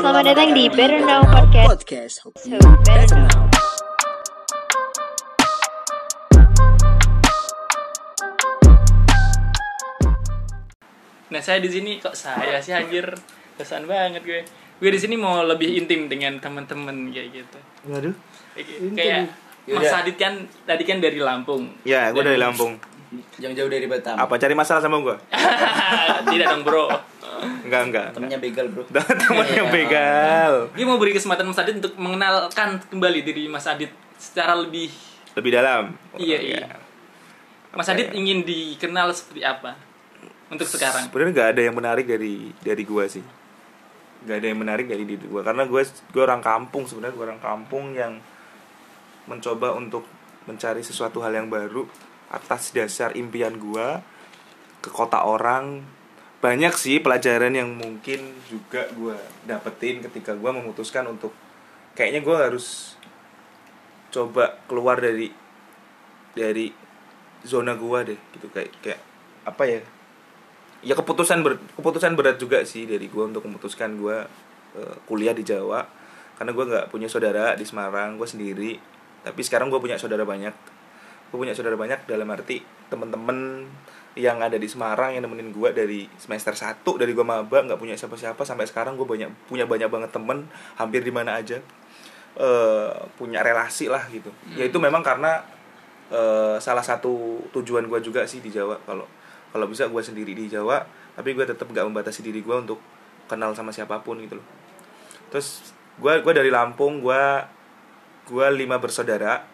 selamat datang di Better Now Podcast. Podcast. Hope So, you better better now. now. Nah saya di sini kok saya sih anjir kesan banget gue. Gue di sini mau lebih intim dengan teman-teman kayak gitu. Waduh. Kayak- Mas. Adit kan tadi kan dari Lampung. Ya, gue dari Lampung. Jangan jauh dari Batam. Apa cari masalah sama gue? Tidak dong bro. Enggak, enggak. Temennya begal bro. Temennya Iya. begal. Gue mau beri kesempatan Mas Adit untuk mengenalkan kembali diri Mas Adit secara lebih. Lebih dalam. Iya Oh, iya. Mas Adit ingin dikenal seperti apa untuk sekarang? Sebenarnya nggak ada yang menarik dari dari gue sih. Nggak ada yang menarik dari diri gue karena gue gue orang kampung sebenarnya gue orang kampung yang mencoba untuk mencari sesuatu hal yang baru atas dasar impian gue ke kota orang banyak sih pelajaran yang mungkin juga gue dapetin ketika gue memutuskan untuk kayaknya gue harus coba keluar dari dari zona gue deh gitu. Kayak kayak apa ya? Ya keputusan ber- keputusan berat juga sih dari gue untuk memutuskan gue eh, kuliah di Jawa. Karena gue nggak punya saudara di Semarang gue sendiri. Tapi sekarang gue punya saudara banyak. Gue punya saudara banyak dalam arti temen-temen yang ada di Semarang yang nemenin gue dari semester 1 dari gue maba nggak punya siapa-siapa sampai sekarang gue banyak punya banyak banget temen hampir di mana aja. Eh punya relasi lah gitu. Ya itu memang karena eh, salah satu tujuan gue juga sih di Jawa. Kalau kalau bisa gue sendiri di Jawa tapi gue tetap gak membatasi diri gue untuk kenal sama siapa pun gitu loh. Terus gue gue dari Lampung gue gue lima bersaudara.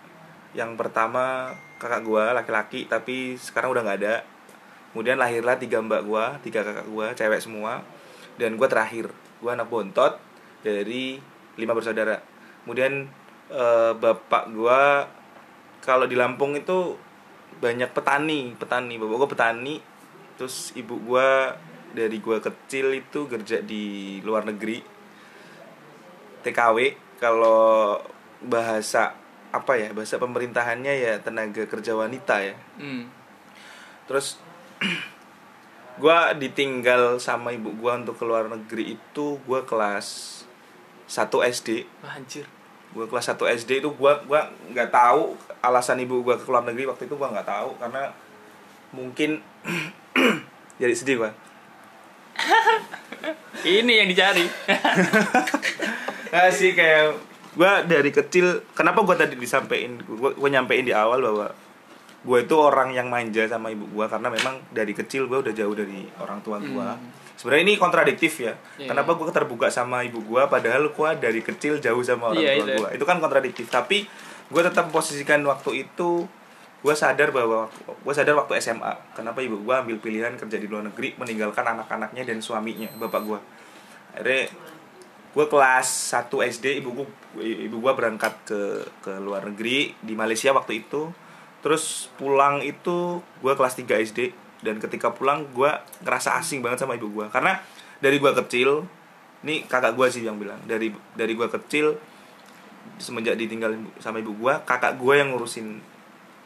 Yang pertama kakak gue laki-laki tapi sekarang udah nggak ada kemudian lahirlah tiga mbak gue tiga kakak gue cewek semua. Dan gue terakhir. Gue anak bontot dari lima bersaudara. Kemudian eh, bapak gue kalau di Lampung itu banyak petani petani. Bapak gue petani terus ibu gue dari gue kecil itu kerja di luar negeri. TKW kalau bahasa apa ya bahasa pemerintahannya ya tenaga kerja wanita ya. Hmm. terus gue ditinggal sama ibu gue untuk ke luar negeri itu gue kelas 1 SD Wah, anjir. gue kelas 1 SD itu gue gua nggak tahu alasan ibu gue ke luar negeri waktu itu gue nggak tahu karena mungkin jadi sedih gue Ini yang dicari. Nah sih kayak gue dari kecil kenapa gue tadi disampaikan gue nyampein di awal bahwa gue itu orang yang manja sama ibu gue karena memang dari kecil gue udah jauh dari orang tua gue Hmm. sebenarnya ini kontradiktif ya Iya. kenapa gue terbuka sama ibu gue padahal gue dari kecil jauh sama orang Iya, tua itu. gue itu kan kontradiktif tapi gue tetap posisikan waktu itu gue sadar bahwa gue sadar waktu SMA kenapa ibu gue ambil pilihan kerja di luar negeri meninggalkan anak-anaknya dan suaminya bapak gue akhirnya gue kelas 1 SD ibu gue ibu gue berangkat ke ke luar negeri di Malaysia waktu itu terus pulang itu gue kelas 3 SD dan ketika pulang gue ngerasa asing banget sama ibu gue karena dari gue kecil ini kakak gue sih yang bilang dari dari gue kecil semenjak ditinggalin sama ibu gue kakak gue yang ngurusin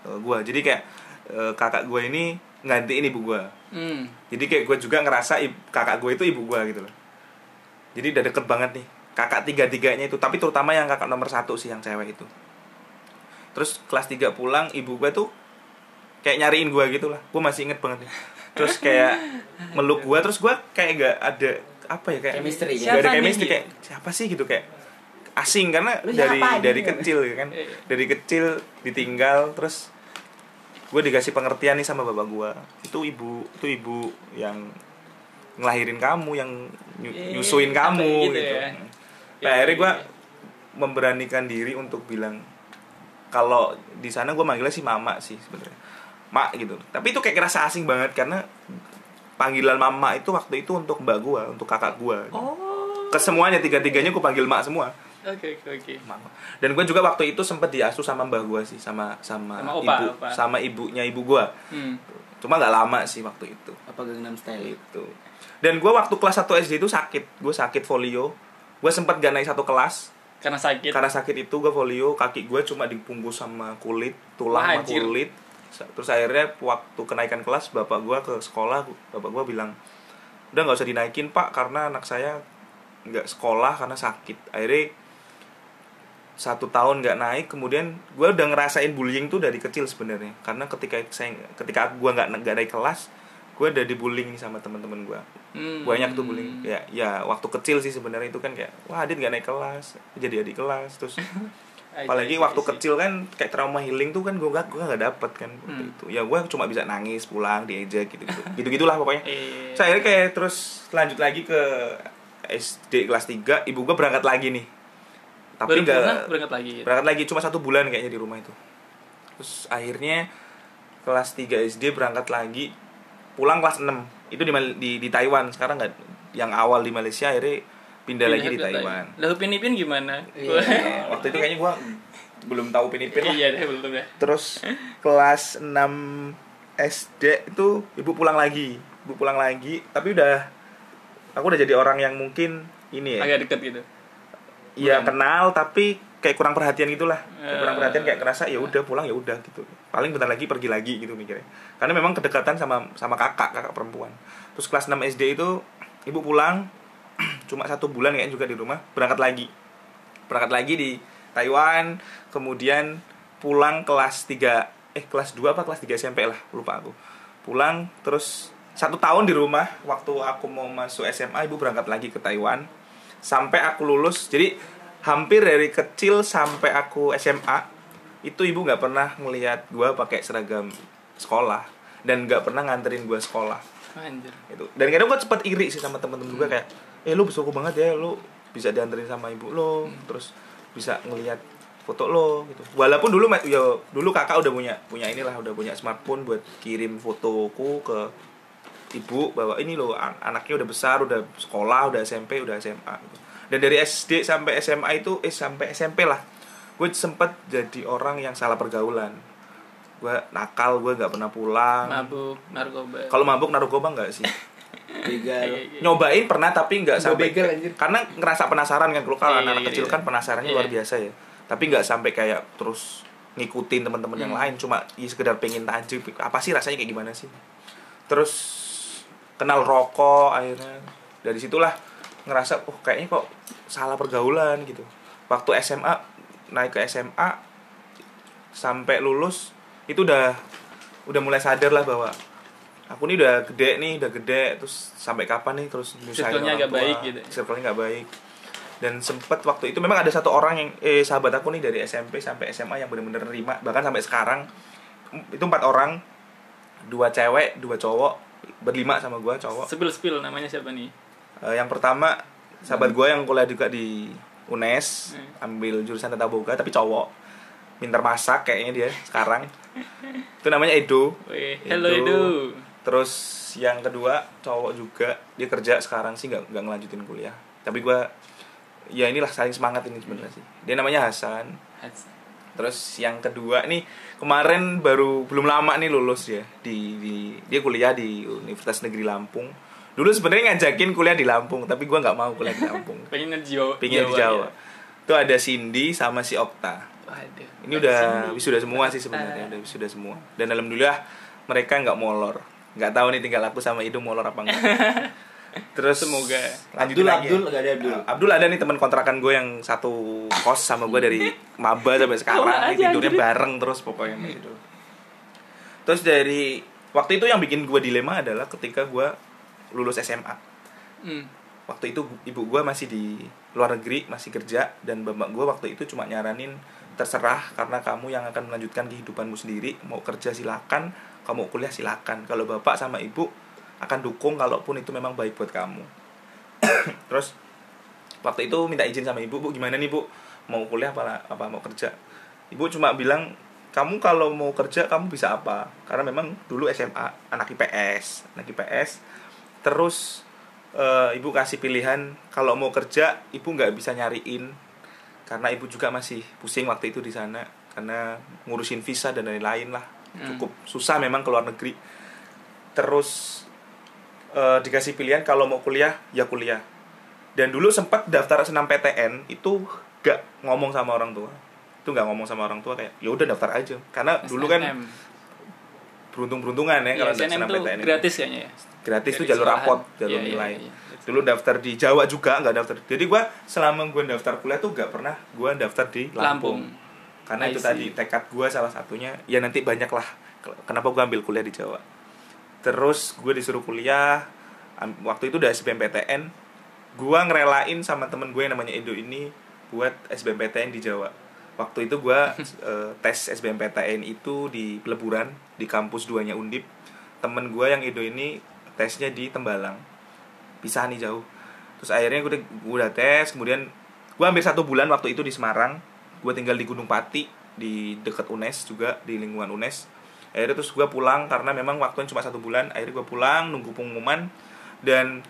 gue jadi kayak eh, kakak gue ini nggantiin ibu gue Hmm. jadi kayak gue juga ngerasa ib- kakak gue itu ibu gue gitu loh. Jadi udah deket banget nih. Kakak tiga tiganya itu tapi terutama yang kakak nomor satu sih yang cewek itu terus kelas 3 pulang ibu gue tuh kayak nyariin gue gitu lah. Gue masih inget banget. Terus kayak meluk gue terus gue kayak gak ada apa ya kayak Chemistry, gak ada chemistry kayak siapa sih? gitu kayak asing. Karena Lu dari dari ini? kecil ya kan. Iya. dari kecil ditinggal terus gue dikasih pengertian nih sama bapak gue itu ibu itu ibu yang ngelahirin kamu yang Iya, nyusuin kamu gitu gitu, ya. Nah, akhirnya gue Iya. memberanikan diri untuk bilang kalau di sana gue manggilnya sih mama sih sebenarnya mak gitu tapi itu kayak kerasa asing banget karena panggilan mama itu waktu itu untuk mbak gue untuk kakak gue Oh. ke semuanya tiga tiganya gue panggil mak semua Oke, oke, oke. Mama. Dan gue juga waktu itu sempet diasuh sama mbah gue sih, sama sama, Sama opa, ibu, opa. sama ibunya ibu gue. Hmm. Cuma nggak lama sih waktu itu. Apa Gangnam Style? Itu. Dan gue waktu kelas 1 SD itu sakit, gue sakit folio. Gue sempet gak naik satu kelas Karena sakit. karena sakit itu gue folio, kaki gue cuma dibungkus sama kulit, tulang Wah, sama anjir. kulit. Terus akhirnya waktu kenaikan kelas bapak gue ke sekolah, bapak gue bilang udah nggak usah dinaikin pak karena anak saya nggak sekolah karena sakit akhirnya satu tahun nggak naik kemudian gue udah ngerasain bullying tuh dari kecil sebenarnya karena ketika saya ketika gue nggak nggak naik kelas gue udah dibullying sama teman-teman gue. Hmm. banyak tuh bullying. Ya ya waktu kecil sih sebenarnya itu kan kayak wah Adit nggak naik kelas jadi adik kelas. Terus apalagi waktu kecil kan kayak trauma healing tuh kan gue gak gue nggak dapet kan waktu Hmm. itu. Ya gue cuma bisa nangis pulang diejek gitu gitu gitu gitulah pokoknya saya akhirnya kayak terus lanjut lagi ke SD kelas 3 ibu gue berangkat lagi nih. Tapi nggak berangkat? Lagi? Gitu. berangkat lagi cuma satu bulan kayaknya di rumah itu. Terus akhirnya kelas 3 SD berangkat lagi pulang kelas 6 itu di di, di Taiwan. Sekarang nggak yang awal di Malaysia akhirnya pindah lagi di Pindah ke Taiwan. Lah Upin Ipin gimana? Iya. Waktu itu kayaknya gua belum tahu pinipin lah. Iya deh belum deh. terus kelas 6 SD itu ibu pulang lagi. Ibu pulang lagi. Tapi udah aku udah jadi orang yang mungkin ini ya. Agak deket gitu. Iya kenal tapi kayak kurang perhatian gitulah. Kayak kurang Eh. perhatian kayak ngerasa ya udah pulang ya udah gitu. Paling bentar lagi pergi lagi gitu mikirnya. Karena memang kedekatan sama sama kakak, kakak perempuan. Terus kelas 6 SD itu ibu pulang cuma satu bulan kayaknya juga di rumah, berangkat lagi. Berangkat lagi di Taiwan, kemudian pulang kelas 3 eh kelas 2 apa kelas 3 SMP lah, lupa aku. Pulang terus satu tahun di rumah waktu aku mau masuk SMA ibu berangkat lagi ke Taiwan sampai aku lulus jadi hampir dari kecil sampai aku SMA itu ibu nggak pernah ngelihat gua pakai seragam sekolah dan nggak pernah nganterin gua sekolah Anjir. itu dan kadang gua cepet iri sih sama temen-temen gua kayak eh lu bersyukur banget ya lu bisa dianterin sama ibu lo terus bisa ngelihat foto lo gitu walaupun dulu ya dulu kakak udah punya punya inilah udah punya smartphone buat kirim fotoku ke ibu bahwa ini loh an- anaknya udah besar udah sekolah udah SMP udah SMA gitu. Dan dari SD sampai SMA itu eh sampai SMP lah gue sempet jadi orang yang salah pergaulan gue nakal gue nggak pernah pulang Mabuk, narkoba. kalau mabuk narkoba nggak sih Begal. Iya, iya. nyobain pernah tapi nggak Nggak sampai begal, anjir. karena ngerasa penasaran kan kalau Iya, anak iya, kecil iya. kan penasarannya Iya. luar biasa ya tapi nggak sampai kayak terus ngikutin teman-teman yang Hmm. lain cuma ya sekedar pengen tajib apa sih rasanya kayak gimana sih terus kenal rokok akhirnya dari situlah ngerasa oh kayaknya kok salah pergaulan gitu waktu SMA naik ke SMA sampai lulus itu udah udah mulai sadar lah bahwa aku nih udah gede nih udah gede terus sampai kapan nih terus nyusahin Circle-nya orang tua. baik gitu. circle-nya nggak baik dan sempet waktu itu memang ada satu orang yang eh sahabat aku nih dari SMP sampai SMA yang bener-bener nerima bahkan sampai sekarang itu empat orang dua cewek dua cowok berlima sama gua cowok Spill spill namanya siapa nih? Eh, yang pertama sahabat gue yang kuliah juga di UNES Hmm. ambil jurusan tata boga tapi cowok. Pinter masak kayaknya dia sekarang. Itu namanya Edo. Hello Edu. terus yang kedua cowok juga. Dia kerja sekarang sih nggak nggak ngelanjutin kuliah. Tapi gue ya inilah saling semangat ini sebenarnya sih. Dia namanya Hasan. Terus yang kedua nih kemarin baru belum lama nih lulus ya di, di dia kuliah di Universitas Negeri Lampung dulu sebenarnya ngajakin kuliah di Lampung tapi gua nggak mau kuliah di Lampung Pengen di Jawa. pingin di Jawa itu ada Cindy sama si Okta Waduh. ini udah wisuda semua sih sebenarnya udah wisuda semua dan alhamdulillah mereka nggak molor nggak tahu nih tinggal aku sama Ido molor apa enggak terus Semoga. lanjut Abdul, lagi ya. Abdul, ada Abdul. Abdul ada nih teman kontrakan gue yang satu kos sama gue dari maba sampai sekarang Nih, aja, tidurnya anjir. bareng terus pokoknya gitu. Terus dari waktu itu yang bikin gue dilema adalah ketika gue lulus SMA. Hmm. Waktu itu ibu gue masih di luar negeri, masih kerja dan bapak gue waktu itu cuma nyaranin terserah karena kamu yang akan melanjutkan kehidupanmu sendiri, mau kerja silakan, kamu kuliah silakan. Kalau bapak sama ibu akan dukung kalaupun itu memang baik buat kamu. Terus waktu itu minta izin sama ibu, bu gimana nih bu, mau kuliah apa apa mau kerja? Ibu cuma bilang kamu kalau mau kerja kamu bisa apa? Karena memang dulu SMA anak IPS, anak IPS. Terus eh, ibu kasih pilihan kalau mau kerja ibu nggak bisa nyariin karena ibu juga masih pusing waktu itu di sana karena ngurusin visa dan lain-lain lah Hmm. cukup susah memang ke luar negeri terus eh, dikasih pilihan kalau mau kuliah ya kuliah dan dulu sempat daftar senam PTN itu gak ngomong sama orang tua itu nggak ngomong sama orang tua kayak ya udah daftar aja karena dulu kan SNM. beruntung-beruntungan ya kalau Iya, SNM tuh SNMPTN itu. gratis kayaknya ya. Gratis Dari jalur rapot jalur Iya, iya, nilai. iya. dulu daftar di Jawa juga nggak daftar. Jadi gua selama gua daftar kuliah tuh nggak pernah gua daftar di Lampung, Lampung. karena I itu see. tadi tekad gua salah satunya ya nanti banyak lah. Kenapa gua ambil kuliah di Jawa? Terus gue disuruh kuliah waktu itu udah SBMPTN gua ngerelain sama temen gue yang namanya Edo ini buat SBMPTN di Jawa. Waktu itu gua eh, tes SBMPTN itu di peleburan di kampus duanya Undip. Temen gua yang Edo ini tesnya di Tembalang. Pisah nih jauh. Terus akhirnya gue udah, gue udah tes kemudian gue hampir satu bulan waktu itu di Semarang. Gue tinggal di Gunung Pati di dekat UNES juga di lingkungan UNES. Akhirnya terus gue pulang karena memang waktunya cuma satu bulan. Akhirnya gue pulang nunggu pengumuman. Dan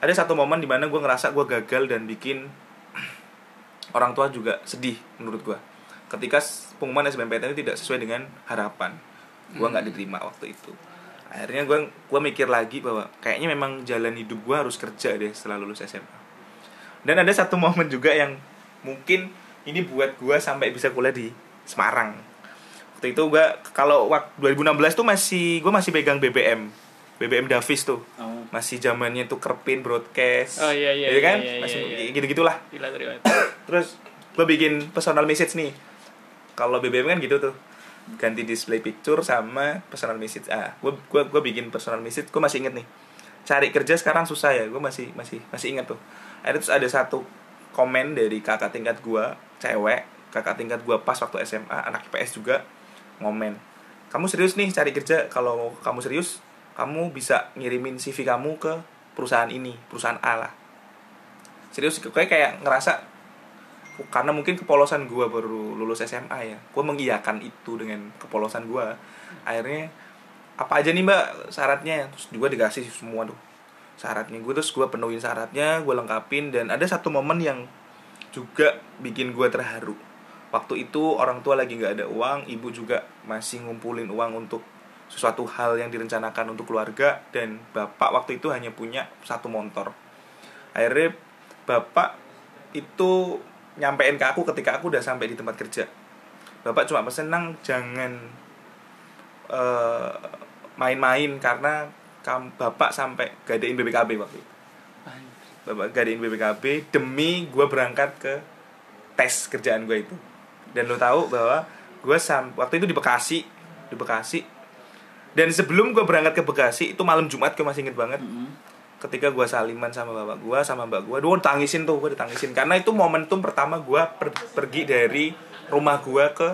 ada satu momen di mana gue ngerasa gue gagal dan bikin orang tua juga sedih menurut gue ketika pengumuman SBMPTN itu tidak sesuai dengan harapan. Gue nggak diterima waktu itu akhirnya gue gue mikir lagi bahwa kayaknya memang jalan hidup gue harus kerja deh setelah lulus SMA dan ada satu momen juga yang mungkin ini buat gue sampai bisa kuliah di Semarang. Waktu itu gue kalau waktu 2016 tuh masih gue masih pegang BBM BBM Davis tuh. Oh. masih zamannya tuh kerpin broadcast. Oh, iya, iya, ya kan? iya, iya, masih iya, iya. gitu gitulah Gila terus gue bikin personal message nih. Kalau BBM kan gitu tuh ganti display picture sama personal message. Ah gue gue gue bikin personal message. Gue masih inget nih. Cari kerja sekarang susah ya. Gue masih masih masih inget tuh. Ada terus ada satu komen dari kakak tingkat gue cewek. Kakak tingkat gue pas waktu SMA anak IPS juga ngomen kamu serius nih cari kerja? Kalau kamu serius kamu bisa ngirimin CV kamu ke perusahaan ini perusahaan A lah. Serius kayak kayak ngerasa karena mungkin kepolosan gue baru lulus SMA ya. Gue mengiyakan itu dengan kepolosan gue akhirnya apa aja nih mbak syaratnya? Terus juga dikasih semua tuh syaratnya. Gue terus gue penuhin syaratnya gue lengkapin dan ada satu momen yang juga bikin gue terharu. Waktu itu orang tua lagi nggak ada uang ibu juga masih ngumpulin uang untuk sesuatu hal yang direncanakan untuk keluarga dan bapak waktu itu hanya punya satu motor. Akhirnya bapak itu nyampein ke aku ketika aku udah sampai di tempat kerja. Bapak cuma pesen nang jangan eh, main-main karena kam, bapak sampai gadain BPKB waktu itu. Bapak gadain BPKB demi gue berangkat ke tes kerjaan gue itu. Dan lo tahu bahwa gue sam waktu itu di Bekasi di Bekasi. Dan sebelum gue berangkat ke Bekasi itu malam Jumat gue masih inget banget. Mm-mm. Ketika gue saliman sama bapak gue sama mbak gue gue tangisin tuh gue ditangisin. Karena itu momentum pertama gue per- pergi dari rumah gue ke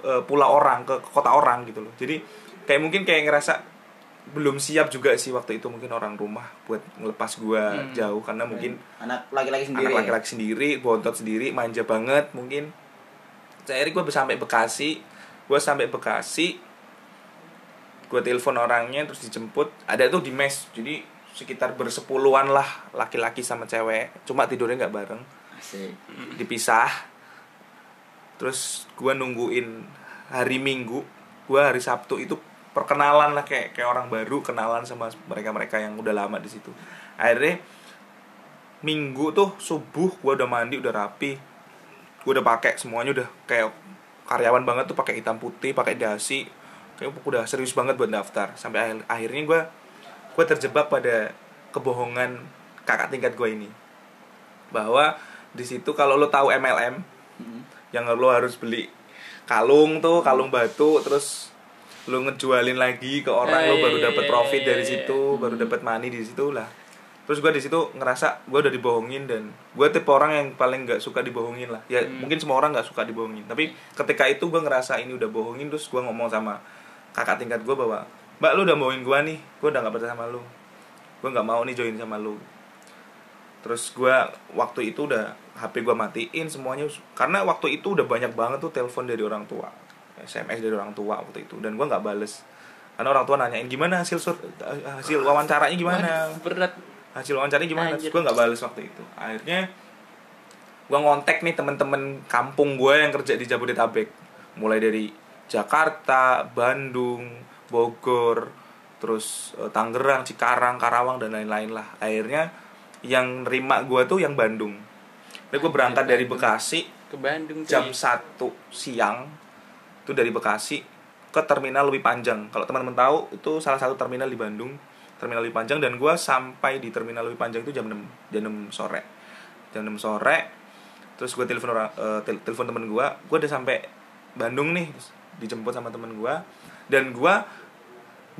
eh, pulau orang ke kota orang gitu loh. Jadi kayak mungkin kayak ngerasa belum siap juga sih waktu itu mungkin orang rumah buat ngelepas gue Hmm. jauh. Karena mungkin anak laki-laki sendiri. anak laki-laki sendiri bontot sendiri manja banget mungkin. Saya gue sampai Bekasi gue sampai Bekasi gue telepon orangnya terus dijemput. Ada tuh di mes jadi sekitar bersepuluhan lah laki-laki sama cewek. Cuma tidurnya nggak bareng. Asik. dipisah. Terus gue nungguin hari Minggu. Gue hari Sabtu itu perkenalan lah kayak kayak orang baru kenalan sama mereka mereka yang udah lama di situ. Akhirnya Minggu tuh subuh gue udah mandi udah rapi. Gue udah pakai semuanya udah kayak karyawan banget tuh pakai hitam putih pakai dasi. Kayak udah serius banget buat daftar. Sampai akhir- akhirnya gue gue terjebak pada kebohongan kakak tingkat gue ini. Bahwa di situ kalau lo tahu MLM Mm-mm. yang lo harus beli kalung tuh kalung batu terus lo ngejualin lagi ke orang lo Ah, baru iya, dapat iya, profit iya, dari situ baru dapat money di situ lah. Terus gue di situ ngerasa gue udah dibohongin dan gue tipe orang yang paling nggak suka dibohongin lah. Ya Hmm. mungkin semua orang nggak suka dibohongin. Tapi ketika itu gue ngerasa ini udah bohongin terus gue ngomong sama kakak tingkat gue bahwa mbak lu udah bohongin gue nih. Gue udah nggak percaya sama lu. Gue nggak mau nih join sama lu. Terus gue waktu itu udah HP gue matiin semuanya. Karena waktu itu udah banyak banget tuh telepon dari orang tua. SMS dari orang tua waktu itu. Dan gue nggak bales. Karena orang tua nanyain gimana hasil sur hasil wawancaranya gimana? Berat. Hasil wawancaranya gimana? Anjir. terus gue nggak bales waktu itu. Akhirnya gue ngontek nih temen-temen kampung gue yang kerja di Jabodetabek. Mulai dari Jakarta Bandung Bogor terus eh, Tangerang Cikarang Karawang dan lain-lain lah. Akhirnya yang nerima gue tuh yang Bandung. Dan gue berangkat dari Bekasi ke Bandung jam cuy. 1 siang itu dari Bekasi ke terminal lebih panjang. Kalau teman-teman tahu itu salah satu terminal di Bandung terminal lebih panjang dan gue sampai di terminal lebih panjang itu jam 6 jam 6 sore. Jam 6 sore terus gue telepon orang tel- telepon temen gue gue udah sampai Bandung nih dijemput sama temen gue dan gue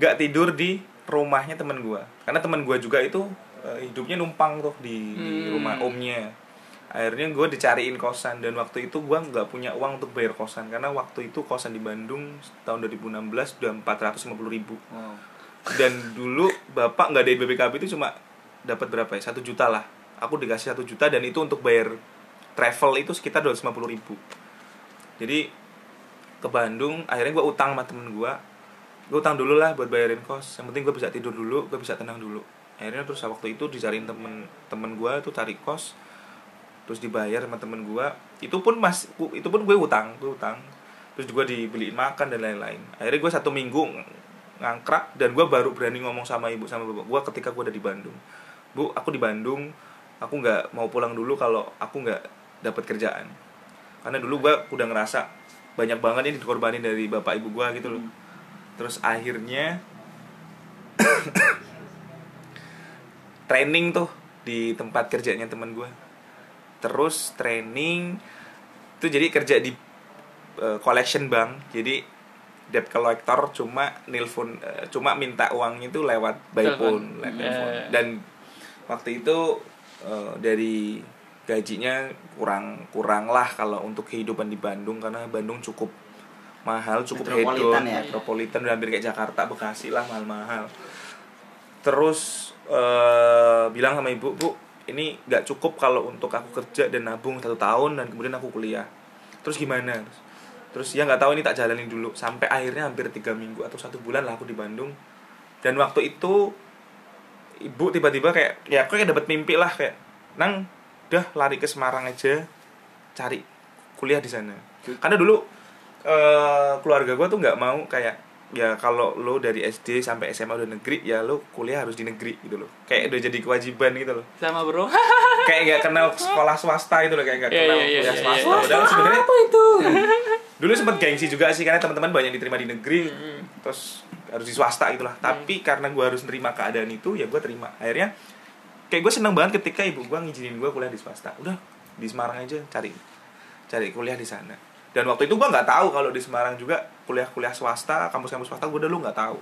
nggak tidur di rumahnya temen gue karena temen gue juga itu eh, hidupnya numpang tuh di, di Hmm. rumah omnya. Akhirnya gue dicariin kosan dan waktu itu gue nggak punya uang untuk bayar kosan. Karena waktu itu kosan di Bandung tahun 2016 udah 450 ribu. Wow. dan dulu bapak nggak ada BPKB itu cuma dapat berapa ya? Satu juta lah. Aku dikasih satu juta dan itu untuk bayar travel itu sekitar 250 ribu. Jadi ke Bandung akhirnya gue utang sama temen gue gue utang dulu lah buat bayarin kos. Yang penting gue bisa tidur dulu gue bisa tenang dulu. Akhirnya terus waktu itu dicariin temen temen gue tuh cari kos terus dibayar sama temen gue itu pun mas itu pun gue utang gue utang. Terus juga dibeliin makan dan lain-lain. Akhirnya gue satu minggu ng- ngangkrak dan gue baru berani ngomong sama ibu sama bapak gue ketika gue udah di Bandung. Bu aku di Bandung. Aku nggak mau pulang dulu kalau aku nggak dapat kerjaan. Karena dulu gue udah ngerasa banyak banget ini dikorbanin dari bapak ibu gue gitu loh terus akhirnya training tuh di tempat kerjanya teman gue terus training itu jadi kerja di eh, collection bank jadi debt collector cuma nilfon eh, cuma minta uangnya itu lewat by phone lewat telepon. Eh. dan waktu itu eh, dari gajinya kurang kurang lah kalau untuk kehidupan di Bandung karena Bandung cukup mahal cukup Metropolitan hedon ya. metropolitan udah hampir kayak Jakarta Bekasi lah mahal-mahal. Terus eh, bilang sama ibu bu ini nggak cukup kalau untuk aku kerja dan nabung satu tahun dan kemudian aku kuliah. Terus gimana? Terus, terus ya nggak tahu ini tak jalanin dulu. Sampai akhirnya hampir tiga minggu atau satu bulan lah aku di Bandung. Dan waktu itu ibu tiba-tiba kayak ya aku kayak dapat mimpi lah kayak nang udah lari ke Semarang aja cari kuliah di sana. Karena dulu eh, keluarga gue tuh nggak mau kayak ya kalau lo dari SD sampai SMA udah negeri ya lo kuliah harus di negeri gitu loh. Kayak udah jadi kewajiban gitu loh. Sama bro. Kayak nggak kenal sekolah swasta gitu loh kayak nggak Iya, kenal iya, iya, kuliah iya, swasta. iya. padahal sebenarnya apa itu? Dulu sempet gengsi juga sih karena teman-teman banyak diterima di negeri terus harus di swasta gitulah tapi karena gue harus nerima keadaan itu ya gue terima. Akhirnya kayak gue seneng banget ketika ibu gue ngizinin gue kuliah di swasta. Udah di Semarang aja cari cari kuliah di sana dan waktu itu gue nggak tahu kalau di Semarang juga kuliah-kuliah swasta kampus-kampus swasta gue dulu nggak tahu.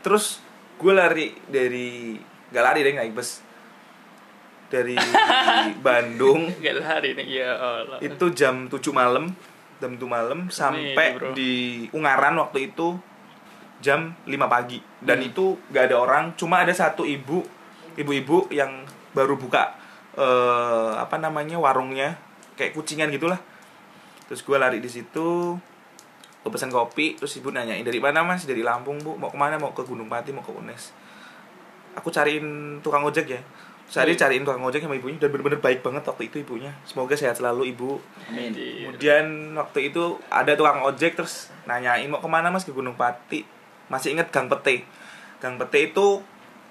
Terus gue lari dari nggak lari deh naik bus dari Bandung lari nih ya Allah. itu jam 7 malam jam 7 malam sampai bro. di Ungaran waktu itu jam 5 pagi. Dan Hmm. itu gak ada orang cuma ada satu ibu ibu-ibu yang baru buka eh apa namanya warungnya kayak kucingan gitulah terus gue lari di situ gue pesan kopi terus ibu nanyain dari mana mas? Dari Lampung bu. Mau ke mana? Mau ke Gunung Pati mau ke Unes. Aku cariin tukang ojek ya. Saya Hmm. cariin tukang ojek sama ibunya dan bener-bener baik banget waktu itu ibunya. Semoga sehat selalu ibu. Amin. Kemudian waktu itu ada tukang ojek terus nanyain mau ke mana mas ke Gunung Pati? Masih inget Gang Pete. Gang Pete itu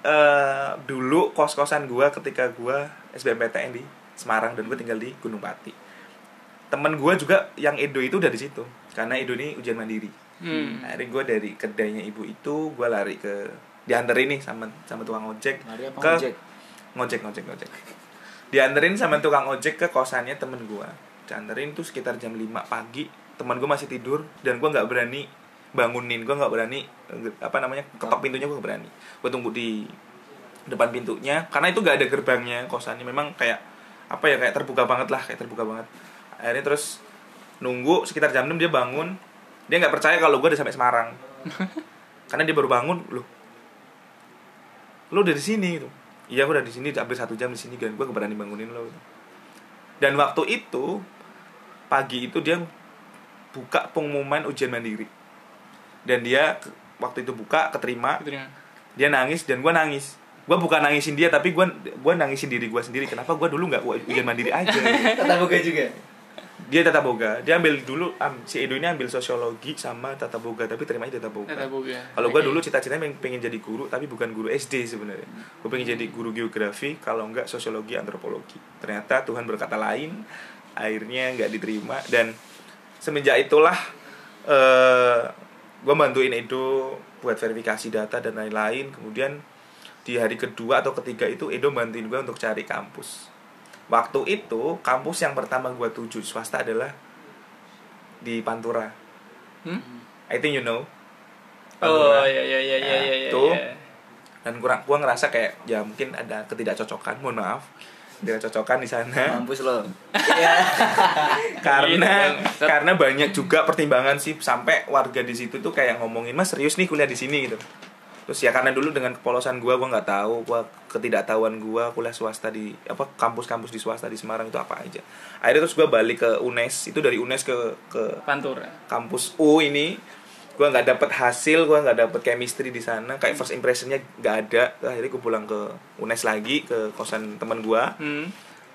eh, dulu kos kosan gua ketika gua SBMPTN di Semarang dan gue tinggal di Gunung Pati temen gua juga yang Edo itu udah di situ. Karena Edo ini ujian mandiri. Hmm. akhirnya gue dari kedainya ibu itu gue lari ke dianterin nih sama sama tukang ojek Lari apa ke ngojek? ngojek ngojek ngojek. Dianterin sama tukang ojek ke kosannya temen gue dianterin tuh sekitar jam 5 pagi teman gue masih tidur dan gue nggak berani bangunin gue nggak berani apa namanya ketok pintunya gue nggak berani. Gue tunggu di depan pintunya karena itu gak ada gerbangnya kosannya. Memang kayak apa ya kayak terbuka banget lah kayak terbuka banget akhirnya terus nunggu sekitar jam 6 dia bangun dia nggak percaya kalau gue udah sampai Semarang karena dia baru bangun loh lu udah di sini gitu iya gue udah di sini hampir satu jam di sini dan gue gak berani bangunin lo gitu. dan waktu itu pagi itu dia buka pengumuman ujian mandiri dan dia waktu itu buka keterima ya. dia nangis dan gue nangis gue bukan nangisin dia tapi gue gue nangisin diri gue sendiri kenapa gue dulu nggak ujian mandiri aja gitu. Tata boga juga. Dia tata boga. Dia ambil dulu am- si Edo ini ambil sosiologi sama tata boga tapi terimanya tata boga. Tata boga. kalau gue dulu cita-citanya pengen, pengen jadi guru tapi bukan guru SD sebenarnya. Gue pengen jadi guru geografi kalau enggak sosiologi antropologi. Ternyata Tuhan berkata lain akhirnya nggak diterima dan semenjak itulah eh gue bantuin Edo buat verifikasi data dan lain-lain. Kemudian di hari kedua atau ketiga itu Edo bantuin gue untuk cari kampus waktu itu kampus yang pertama gue tuju swasta adalah di Pantura Hmm? I think you know Oh iya iya iya iya Nah, iya. iya, tuh. iya. dan kurang gua ngerasa kayak ya mungkin ada ketidakcocokan mohon maaf ketidakcocokan di sana Mampus lo. Iya. karena Gitu, karena banyak juga pertimbangan sih sampai warga di situ tuh kayak ngomongin mas serius nih kuliah di sini gitu terus ya karena dulu dengan kepolosan gua gua nggak tahu gua ketidaktahuan gua kuliah swasta di apa kampus-kampus di swasta di Semarang itu apa aja. Akhirnya terus gua balik ke UNES itu dari UNES ke ke Pantura. kampus U ini gua nggak dapet hasil gua nggak dapet chemistry di sana. Kayak first impressionnya nggak ada. Akhirnya gua pulang ke UNES lagi ke kosan teman gua. Hmm.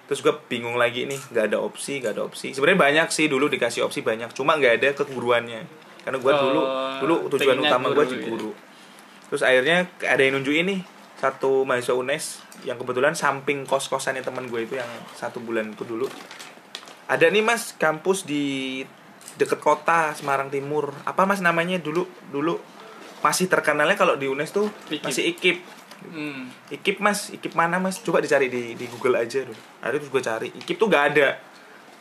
terus gue bingung lagi nih nggak ada opsi nggak ada opsi. Sebenarnya banyak sih dulu dikasih opsi banyak cuma nggak ada keguruannya. Karena gue dulu Oh, dulu tujuan pengennya utama gue guru, di ya. Terus akhirnya ada yang nunjukin nih satu mahasiswa UNES yang kebetulan samping kos kosannya teman gue itu yang satu bulan itu dulu ada nih mas kampus di deket kota Semarang Timur apa mas namanya dulu dulu masih terkenalnya kalau di UNES tuh Ikip. masih ikip Hmm. Ikip mas, Ikip mana mas? Coba dicari di di Google aja dulu. Akhirnya terus gue cari. Ikip tuh gak ada.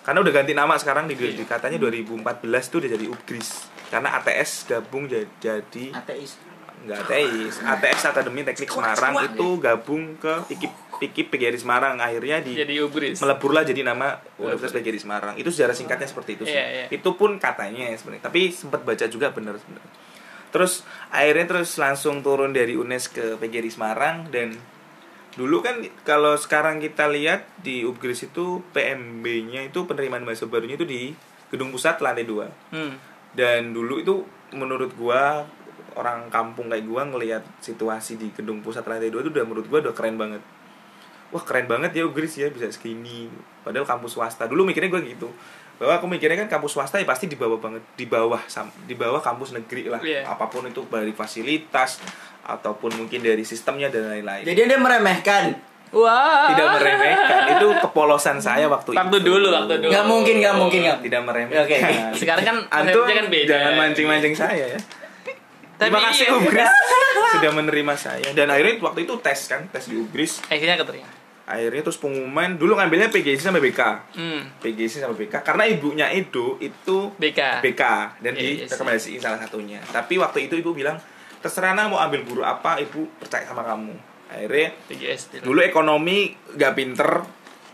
Karena udah ganti nama sekarang di, di katanya 2014 tuh udah jadi Upgris. Karena ATS gabung jadi, jadi Ateis. Nggak ATS. ATS Akademi Teknik Semarang itu gabung ke Ikip Ikip PGRI Semarang. Akhirnya di Jadi ubris. meleburlah jadi nama Universitas PGRI Semarang. Itu sejarah singkatnya seperti itu sih. Iya, iya. Itu pun katanya sebenarnya. Tapi sempat baca juga bener sebenarnya. Terus akhirnya terus langsung turun dari UNES ke PGRI Semarang dan dulu kan kalau sekarang kita lihat di Upgris itu PMB-nya itu penerimaan mahasiswa barunya itu di gedung pusat lantai 2 Hmm. dan dulu itu menurut gua orang kampung kayak gua ngelihat situasi di gedung pusat lantai 2 itu udah menurut gua udah keren banget wah keren banget ya Ugris ya bisa segini padahal kampus swasta dulu mikirnya gua gitu bahwa aku mikirnya kan kampus swasta ya pasti di bawah banget di bawah di bawah kampus negeri lah Iya. apa pun itu dari fasilitas ataupun mungkin dari sistemnya dan lain-lain Jadi dia meremehkan. Wah. tidak meremehkan itu kepolosan saya waktu, Waktu itu dulu, waktu dulu. Nggak mungkin, nggak mungkin, nggak. tidak meremehkan Oke. Sekarang kan Antum kan beda. jangan mancing-mancing saya ya Terima Tapi kasih iya. Ugris sudah menerima saya dan akhirnya waktu itu tes kan tes di Ugris Akhirnya keterima. akhirnya terus pengumuman dulu ngambilnya PGC sama BK Hmm. PGC sama BK karena ibunya Edo itu BK. BK dan Iya, iya sih. direkomendasiin salah satunya tapi waktu itu ibu bilang terserah nah mau ambil guru apa ibu percaya sama kamu akhirnya PGS. dulu ekonomi gak pinter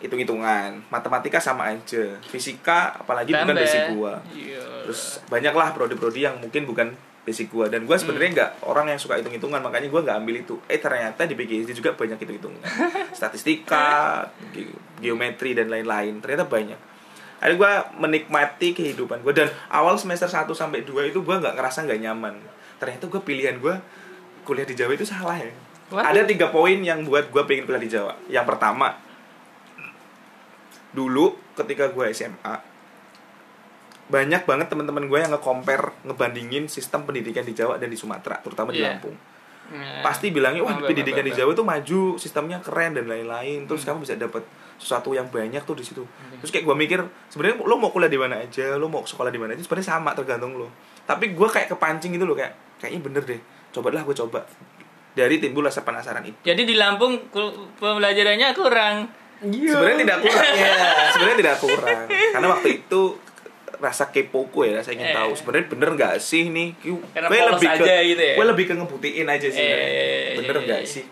hitung-hitungan matematika sama aja fisika apalagi bukan Tambah. basic gua Iya. terus banyaklah prodi-prodi yang mungkin bukan basic gua. Dan gua sebenarnya nggak orang yang suka hitung-hitungan makanya gua nggak ambil itu. Eh ternyata di PGSD juga banyak hitung-hitungan. Statistika ge- geometri dan lain-lain. Ternyata banyak. Akhirnya gua menikmati kehidupan gua. Dan awal semester 1 sampai 2 itu gua nggak ngerasa nggak nyaman. Ternyata gua pilihan gua kuliah di Jawa itu salah ya. What? ada tiga poin yang buat gua pengen kuliah di Jawa. Yang pertama dulu ketika gua SMA banyak banget teman-teman gue yang nge-compare ngebandingin sistem pendidikan di Jawa dan di Sumatera terutama di Iya. Lampung. Nah, pasti bilangnya wah Bener, pendidikan bener, di Jawa tuh maju sistemnya keren dan lain-lain. Terus Hmm. kamu bisa dapat sesuatu yang banyak tuh di situ. Terus kayak gue mikir sebenarnya lo mau kuliah di mana aja lo mau sekolah di mana aja sebenarnya sama tergantung lo tapi gue kayak kepancing gitu loh kayak kayaknya bener deh cobalah gue coba dari timbul rasa penasaran itu. Jadi di Lampung pembelajarannya kurang. sebenarnya tidak kurang. Iya. sebenarnya tidak kurang. Karena waktu itu rasa kepoku ya rasa ingin Eh. tahu sebenarnya bener nggak sih nih Gue polos aja gitu ya? gue lebih ke ngebuktiin aja sih sebenarnya. Eh, bener iya, nggak iya. sih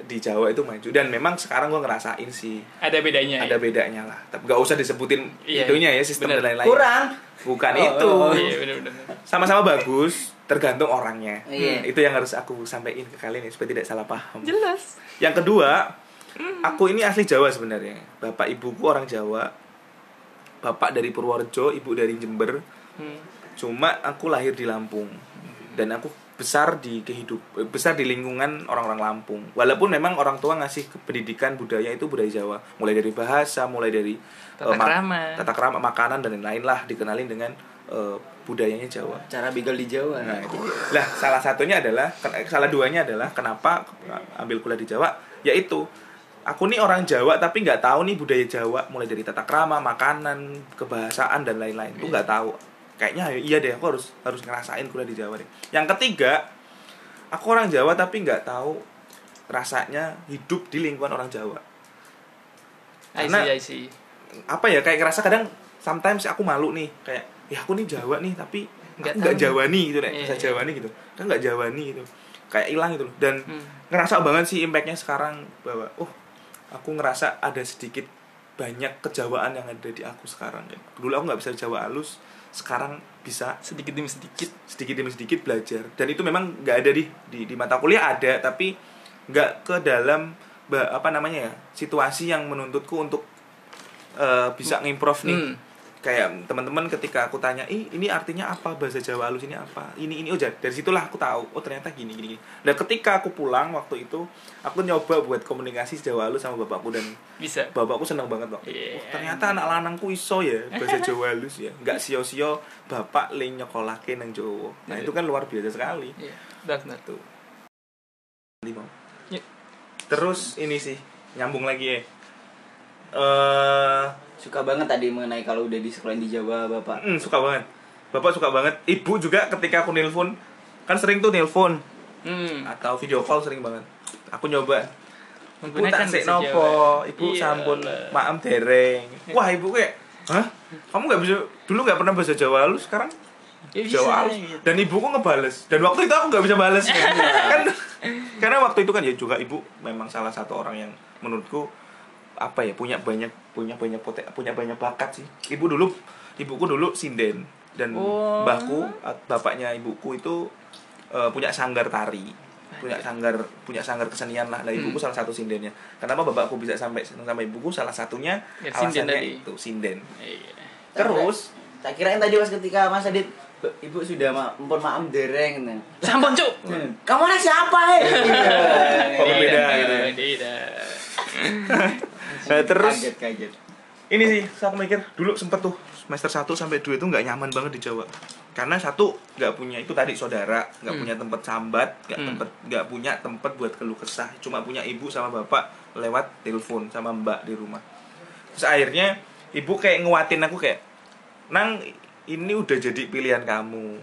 di Jawa itu maju dan memang sekarang gue ngerasain sih Ada bedanya. ada ya? bedanya lah tapi nggak usah disebutin Iya, itunya ya sistem bener. dan lain-lain Kurang. bukan Oh, itu oh, oh. Iya, sama-sama bagus tergantung orangnya Iya. itu yang harus aku sampaikan ke kalian ya supaya tidak salah paham Jelas. yang kedua, aku ini asli Jawa sebenarnya. Bapak ibuku orang Jawa. Bapak dari Purworejo, ibu dari Jember. Hmm. Cuma aku lahir di Lampung. Dan aku besar di kehidup eh, besar di lingkungan orang-orang Lampung. Walaupun memang orang tua ngasih pendidikan budaya itu budaya Jawa, mulai dari bahasa, mulai dari Tata ma- krama. tata krama, makanan dan lain-lain lah dikenalin dengan eh, budayanya Jawa. Cara begal di Jawa. Nah, itu. Lah, salah satunya adalah salah duanya adalah kenapa ambil kuliah di Jawa, yaitu aku nih orang Jawa tapi nggak tahu nih budaya Jawa mulai dari tata krama, makanan, kebahasaan dan lain-lain. Itu nggak tahu. kayaknya iya deh aku harus harus ngerasain kuliah di Jawa deh yang ketiga aku orang Jawa tapi nggak tahu rasanya hidup di lingkungan orang Jawa I Karena- see, I see. apa ya kayak ngerasa kadang sometimes aku malu nih kayak ya aku nih Jawa nih tapi Nggak. Jawa nih gitu nih bahasa iya. Jawa nih gitu kan nggak Jawa nih gitu kayak hilang gitu loh dan Hmm. ngerasa banget sih impactnya sekarang bahwa oh aku ngerasa ada sedikit banyak kejawaan yang ada di aku sekarang ya. dulu aku nggak bisa Jawa halus sekarang bisa Sedikit demi sedikit. sedikit demi sedikit belajar dan itu memang nggak ada di, di di mata kuliah ada tapi nggak ke dalam apa namanya ya situasi yang menuntutku untuk eh, bisa ngimprove nih Hmm. Kayak teman-teman ketika aku tanya ih ini artinya apa bahasa Jawa halus ini apa ini ini oh dari situlah aku tahu oh ternyata gini gini, dan ketika aku pulang waktu itu aku nyoba buat komunikasi Jawa halus sama bapakku dan Bisa. bapakku seneng banget kok Iya. oh, ternyata anak lanangku iso ya bahasa Jawa halus ya nggak sio-sio bapak le nyekolahke nang Jawa nah Iya. itu kan luar biasa sekali Iya. Benar. tuh mau Iya. terus ini sih nyambung lagi ya eh Suka banget tadi mengenai kalau udah di sekolah di Jawa, Bapak. mm, suka banget bapak suka banget ibu juga ketika aku nelpon kan sering tuh nelpon Hmm. atau video call sering banget aku nyoba Ibu tak sik bahasa nopo, Jawa. ibu Iya sampun maem dereng. Wah, ibu kayak, "Hah? Kamu nggak bisa dulu nggak pernah bahasa Jawa halus, sekarang Ya bisa, Jawa halus." gitu. Dan ibuku ngebales. Dan waktu itu aku nggak bisa bales. kan karena waktu itu kan ya juga ibu memang salah satu orang yang menurutku apa ya punya banyak punya banyak poten, punya banyak bakat sih. Ibu dulu ibuku dulu sinden dan Oh. mbahku bapaknya ibuku itu eh, punya sanggar tari punya sanggar punya sanggar kesenian lah lah ibuku Hmm. salah satu sindennya kenapa bapakku bisa sampai sama ibuku salah satunya Ya, sinden alasannya tadi. itu sinden Iya. terus Tak kirain tadi pas ketika Mas Adit "Be- Ibu sudah ma mpun maem dereng nah. Sampun, Cuk. Kamu anak siapa, eh? Kok berbeda Tidak, gitu ya? tidak. Nah, terus kaget kaget. ini sih saya mikir dulu sempet tuh semester 1 sampai 2 itu nggak nyaman banget di Jawa karena satu nggak punya itu tadi saudara nggak Hmm. punya tempat sambat nggak Hmm. tempat nggak punya tempat buat keluh kesah cuma punya ibu sama bapak lewat telepon sama mbak di rumah terus akhirnya ibu kayak nguatin aku kayak nang ini udah jadi pilihan kamu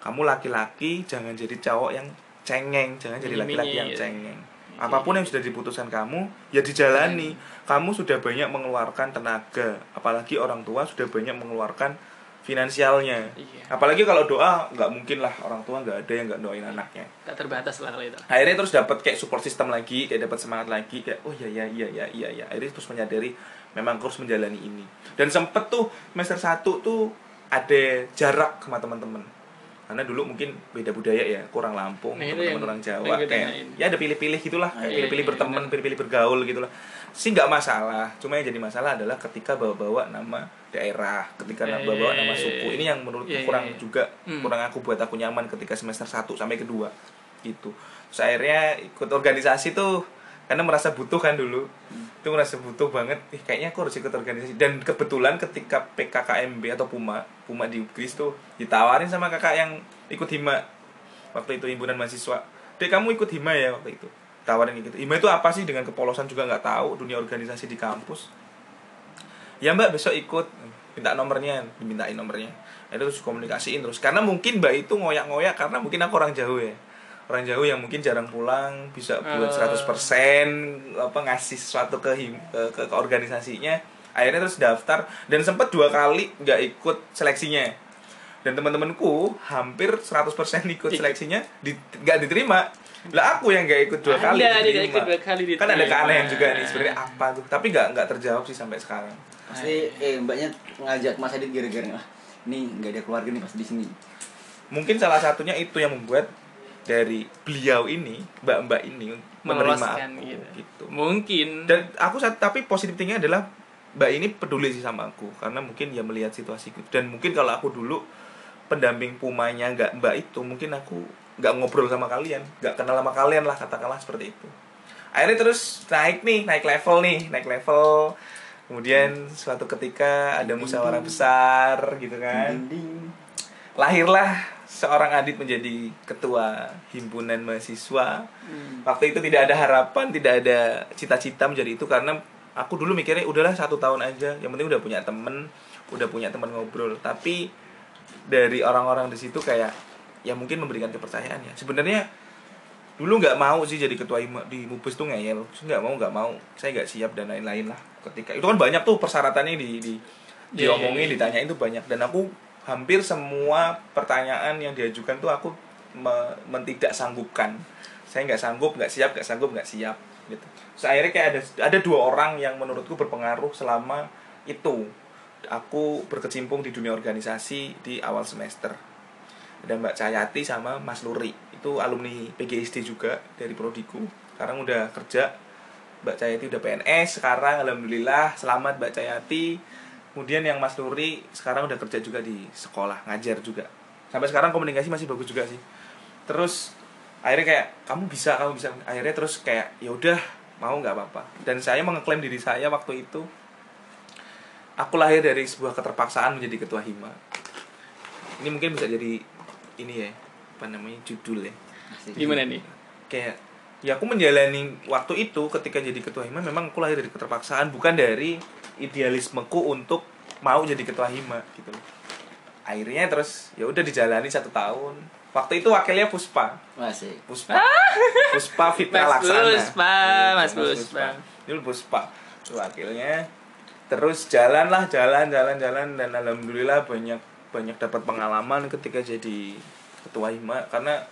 kamu laki-laki jangan jadi cowok yang cengeng jangan jadi laki-laki yang Iya. cengeng apa pun yang sudah diputuskan kamu ya dijalani. Kamu sudah banyak mengeluarkan tenaga. Apalagi orang tua sudah banyak mengeluarkan finansialnya. Iya. apalagi kalau doa nggak mungkin lah. Orang tua nggak ada yang nggak doain anaknya. Tak terbatas lah kalau itu. akhirnya terus dapat kayak support system lagi kayak dapat semangat lagi kayak oh iya iya iya iya iya iya. Akhirnya terus menyadari memang harus menjalani ini. Dan sempet tuh semester 1 tuh ada jarak sama teman-teman karena dulu mungkin beda budaya ya kurang Lampung Nah, yang- orang Jawa kayak ya ada pilih-pilih gitulah kayak Iya, pilih-pilih iya, berteman benar. pilih-pilih bergaul gitulah sih nggak masalah cuma yang jadi masalah adalah ketika bawa-bawa nama daerah ketika Iya, bawa-bawa iya, nama iya, suku iya. ini yang menurutku Iya, iya, kurang iya. juga Hmm. kurang aku buat aku nyaman ketika semester 1 sampai kedua gitu terus akhirnya ikut organisasi tuh karena merasa butuh kan dulu itu merasa butuh banget. Ih kayaknya aku harus ikut organisasi. Dan kebetulan ketika PKKMB atau Puma Puma di Inggris tuh ditawarin sama kakak yang ikut hima. Waktu itu himpunan mahasiswa. Dek kamu ikut hima ya waktu itu? Tawarin gitu. Hima itu apa sih? Dengan kepolosan juga nggak tahu. Dunia organisasi di kampus. Ya mbak besok ikut. Minta nomornya dimintain nomornya. Itu terus komunikasiin terus. Karena mungkin mbak itu ngoyak-ngoyak karena mungkin aku orang jauh ya orang jauh yang mungkin jarang pulang bisa buat Eh. 100% apa ngasih sesuatu ke, ke, ke, ke organisasinya akhirnya terus daftar dan sempat dua kali nggak ikut seleksinya dan teman-temanku hampir 100% ikut Ikut. seleksinya di, nggak diterima lah aku yang nggak ikut dua Anda kali diterima. ikut dua kali kan ada keanehan juga nih sebenarnya apa tuh tapi nggak nggak terjawab sih sampai sekarang Pasti eh mbaknya ngajak Mas Adit gara-gara ah, nih nggak ada keluarga nih pas di sini. mungkin salah satunya itu yang membuat dari beliau ini mbak-mbak ini menerima aku gitu. gitu. Mungkin. dan aku saat tapi positif tingginya adalah mbak ini peduli sih sama aku karena mungkin dia melihat situasiku dan mungkin kalau aku dulu pendamping pumanya nggak mbak itu mungkin aku nggak ngobrol sama kalian nggak kenal sama kalian lah katakanlah seperti itu akhirnya terus naik nih naik level nih naik level kemudian suatu ketika ada musyawarah besar gitu kan Dinding. lahirlah seorang Adit menjadi ketua himpunan mahasiswa. Hmm. waktu itu tidak ada harapan tidak ada cita-cita menjadi itu karena aku dulu mikirnya udahlah satu tahun aja yang penting udah punya temen udah punya teman ngobrol. Tapi dari orang-orang di situ kayak ya mungkin memberikan kepercayaan ya. Sebenarnya dulu nggak mau sih jadi ketua di mubes tuh ngeyel. Nggak mau nggak mau. Saya nggak siap dan lain-lain lah ketika. Itu kan banyak tuh persyaratannya di di Iya, diomongin iya, iya. ditanyain tuh banyak. Dan aku hampir semua pertanyaan yang diajukan tuh aku me- mentidak sanggupkan saya nggak sanggup nggak siap nggak sanggup nggak siap gitu. Terus akhirnya kayak ada ada dua orang yang menurutku berpengaruh selama itu. Aku berkecimpung di dunia organisasi di awal semester. Ada Mbak Cayati sama Mas Luri. Itu alumni PGSD juga dari prodiku. Sekarang udah kerja. Mbak Cayati udah PNS sekarang alhamdulillah selamat Mbak Cayati kemudian yang Mas Luri sekarang udah kerja juga di sekolah ngajar juga. Sampai sekarang komunikasi masih bagus juga sih. Terus akhirnya kayak kamu bisa kamu bisa. Akhirnya terus kayak ya udah mau nggak apa-apa. Dan saya mengeklaim diri saya waktu itu aku lahir dari sebuah keterpaksaan menjadi ketua hima. Ini mungkin bisa jadi ini ya apa namanya judul ya. Asik. Gimana nih? kayak ya aku menjalani waktu itu ketika jadi ketua hima memang aku lahir dari keterpaksaan bukan dari idealismeku untuk mau jadi ketua hima gitu loh. Akhirnya terus ya udah dijalani satu tahun. Waktu itu wakilnya Puspa. Masih. Puspa. Puspa Fitra Mas Laksana. Puspa, Mas Mas Puspa. Ini Puspa. Itu wakilnya terus jalan lah jalan jalan jalan dan alhamdulillah banyak banyak dapat pengalaman ketika jadi ketua hima. Karena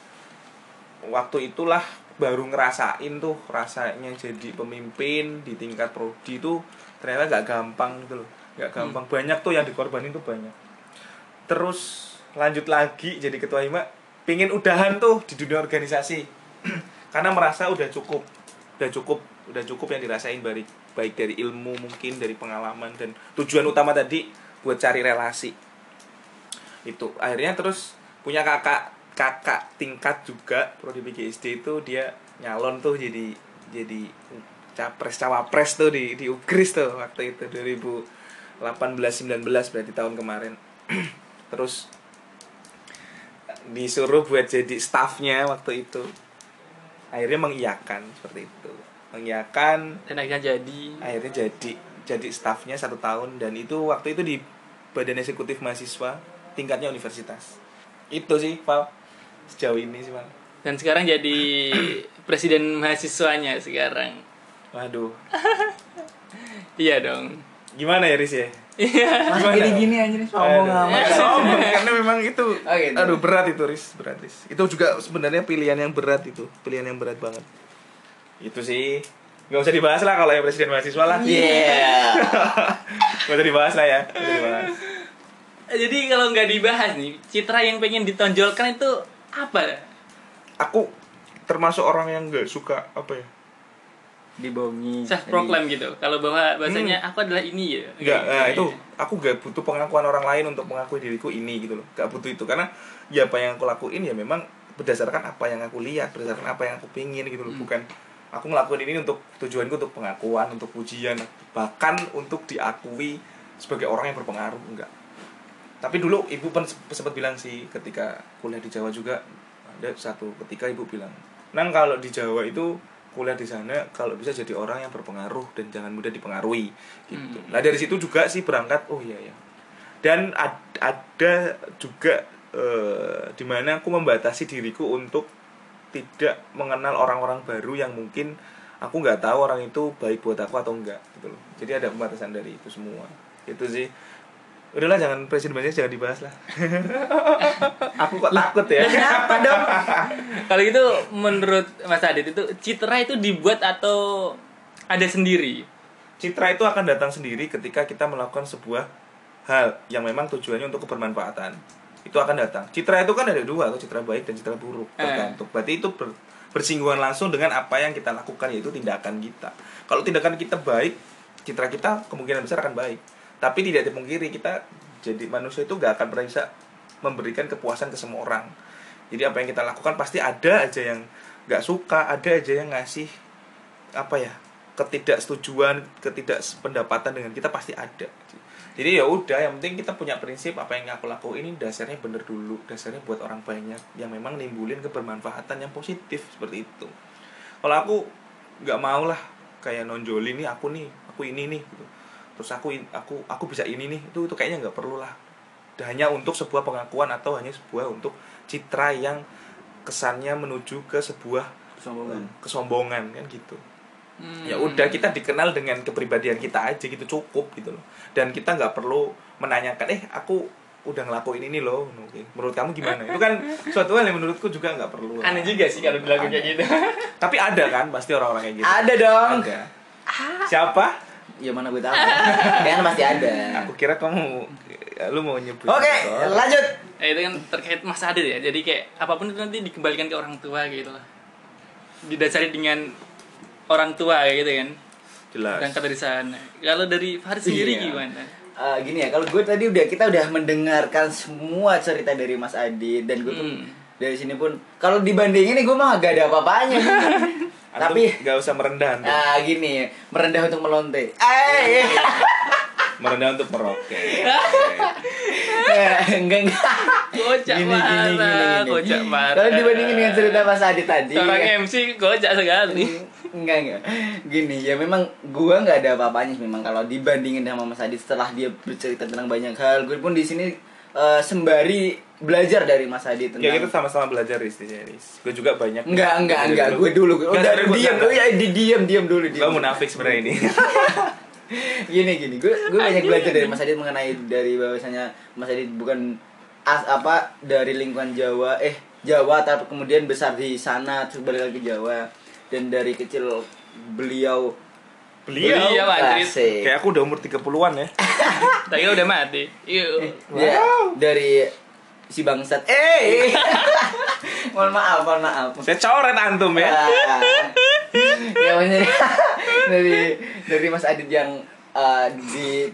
waktu itulah baru ngerasain tuh rasanya jadi pemimpin di tingkat prodi itu ternyata gak gampang gitu loh. Gak gampang. Banyak tuh yang dikorbanin tuh banyak. Terus lanjut lagi jadi ketua hima pingin udahan tuh di dunia organisasi. Karena merasa udah cukup. Udah cukup. Udah cukup yang dirasain baik baik dari ilmu mungkin dari pengalaman dan tujuan utama tadi buat cari relasi. Itu. Akhirnya terus punya kakak kakak tingkat juga prodi PGSD itu dia nyalon tuh jadi jadi capres cawapres tuh di di Ugris tuh waktu itu 2018 19 berarti tahun kemarin. Terus disuruh buat jadi staffnya waktu itu. Akhirnya mengiyakan seperti itu. Mengiyakan. Dan akhirnya jadi. Akhirnya jadi jadi staffnya satu tahun. Dan itu waktu itu di badan eksekutif mahasiswa tingkatnya universitas. Itu sih Val sejauh ini sih Val dan sekarang jadi presiden mahasiswanya sekarang. waduh Iya dong. gimana ya Riz ya Iya. Masa gini-gini aja nih sombong amat. sombong karena memang itu Oh, gitu. aduh berat itu Riz berat Riz itu juga sebenarnya pilihan yang berat itu pilihan yang berat banget itu sih nggak usah dibahas lah kalau yang presiden mahasiswa lah Iya. nggak usah dibahas lah ya usah dibahas Jadi kalau nggak dibahas nih, citra yang pengen ditonjolkan itu apa? aku termasuk orang yang nggak suka apa ya Dibohongi. Self proclaim gitu. Kalau bahwa bahasanya aku adalah ini ya. Hmm. Enggak, nah gitu. itu aku gak butuh pengakuan orang lain untuk mengakui diriku ini gitu loh. Gak butuh itu karena ya apa yang aku lakuin ya memang berdasarkan apa yang aku lihat, berdasarkan apa yang aku pingin gitu loh. Hmm. Bukan aku ngelakuin ini untuk tujuanku untuk pengakuan, untuk pujian, bahkan untuk diakui sebagai orang yang berpengaruh enggak. Tapi dulu ibu pun sempat bilang sih ketika kuliah di Jawa juga ada satu ketika ibu bilang, "Nang kalau di Jawa itu kuliah di sana kalau bisa jadi orang yang berpengaruh dan jangan mudah dipengaruhi." gitu. Hmm. Nah, dari situ juga sih berangkat, oh iya ya. Dan ad- ada juga eh, di mana aku membatasi diriku untuk tidak mengenal orang-orang baru yang mungkin aku nggak tahu orang itu baik buat aku atau enggak gitu loh. Jadi ada pembatasan dari itu semua. Itu sih. Udahlah jangan presiden banyak jangan dibahas lah. aku kok takut ya. Kenapa dong? Kalau gitu menurut Mas Adit itu citra itu dibuat atau ada sendiri? Citra itu akan datang sendiri ketika kita melakukan sebuah hal yang memang tujuannya untuk kebermanfaatan. Itu akan datang. Citra itu kan ada dua, atau citra baik dan citra buruk. Eh. Tergantung. Berarti itu ber- bersinggungan langsung dengan apa yang kita lakukan yaitu tindakan kita. Kalau tindakan kita baik, citra kita kemungkinan besar akan baik. Tapi tidak dipungkiri kita jadi manusia itu gak akan pernah bisa memberikan kepuasan ke semua orang. Jadi apa yang kita lakukan pasti ada aja yang nggak suka, ada aja yang ngasih apa ya ketidaksetujuan, ketidakpendapatan dengan kita pasti ada. Jadi ya udah, yang penting kita punya prinsip apa yang aku lakuin ini dasarnya bener dulu, dasarnya buat orang banyak yang memang nimbulin kebermanfaatan yang positif seperti itu. Kalau aku nggak mau lah kayak nonjolin nih aku nih, aku ini nih gitu. Terus aku aku aku bisa ini nih, itu itu kayaknya nggak perlu lah. hanya untuk sebuah pengakuan atau hanya sebuah untuk citra yang kesannya menuju ke sebuah Kesombongan. kesombongan kan gitu. Hmm. ya udah kita dikenal dengan kepribadian kita aja gitu cukup gitu loh. Dan kita nggak perlu menanyakan eh aku udah ngelakuin ini loh. Oke. menurut kamu gimana? Itu kan suatu hal yang menurutku juga nggak perlu aneh juga sih kalau dilakukan kayak gitu. Tapi ada kan pasti orang-orang kayak gitu. Ada dong. ada. Siapa Ya mana gue tahu. Kayaknya pasti ada. aku kira kamu ya, lu mau nyebut Oke, sesuatu. lanjut. Eh, itu kan terkait masa adil ya jadi kayak apa pun itu nanti dikembalikan ke orang tua gitu lah didasari dengan orang tua kayak gitu kan jelas berangkat dari sana kalau dari Faris sendiri Iya. gimana Eh, gini ya, kalau gue tadi udah kita udah mendengarkan semua cerita dari Mas Adi dan gue Hmm. dari sini pun kalau dibandingin nih gue mah gak ada apa-apanya. Antum Tapi nggak usah merendah antum. ah gini, merendah untuk melonte. Eh, merendah untuk meroket. Enggak enggak. kocak Gini, gini, parah gini, gini. kocak parah Kalau dibandingin dengan cerita Mas Adi tadi, seorang ya- MC kocak sekali. Enggak enggak. Gini ya memang gua nggak ada apa-apanya sih memang. Kalau dibandingin sama Mas Adi setelah dia bercerita tentang banyak hal gue pun di sini eh, sembari belajar dari Mas Adi tentang ya kita sama-sama belajar sini Riz. gue juga banyak. Enggak enggak Dari enggak. dulu. gue dulu. Gue sebenarnya gua diam. oh ya di diam diam dulu gue diam munafik sebenarnya ini. Gini gini. Gue gue banyak belajar dari Mas Adit mengenai dari bahwasanya Mas Adit bukan as apa dari lingkungan Jawa. Eh Jawa tapi kemudian besar di sana terus balik lagi ke Jawa. Dan dari kecil beliau Beliau, anjir. Asik. kayak aku udah umur 30-an ya. Tak kira udah mati. Yuk. Ya, dari si bangsat. Eh. Mohon maaf mohon maaf. Saya coret antum ya. Ah. ya maksudnya dari dari Mas Adit yang eh, di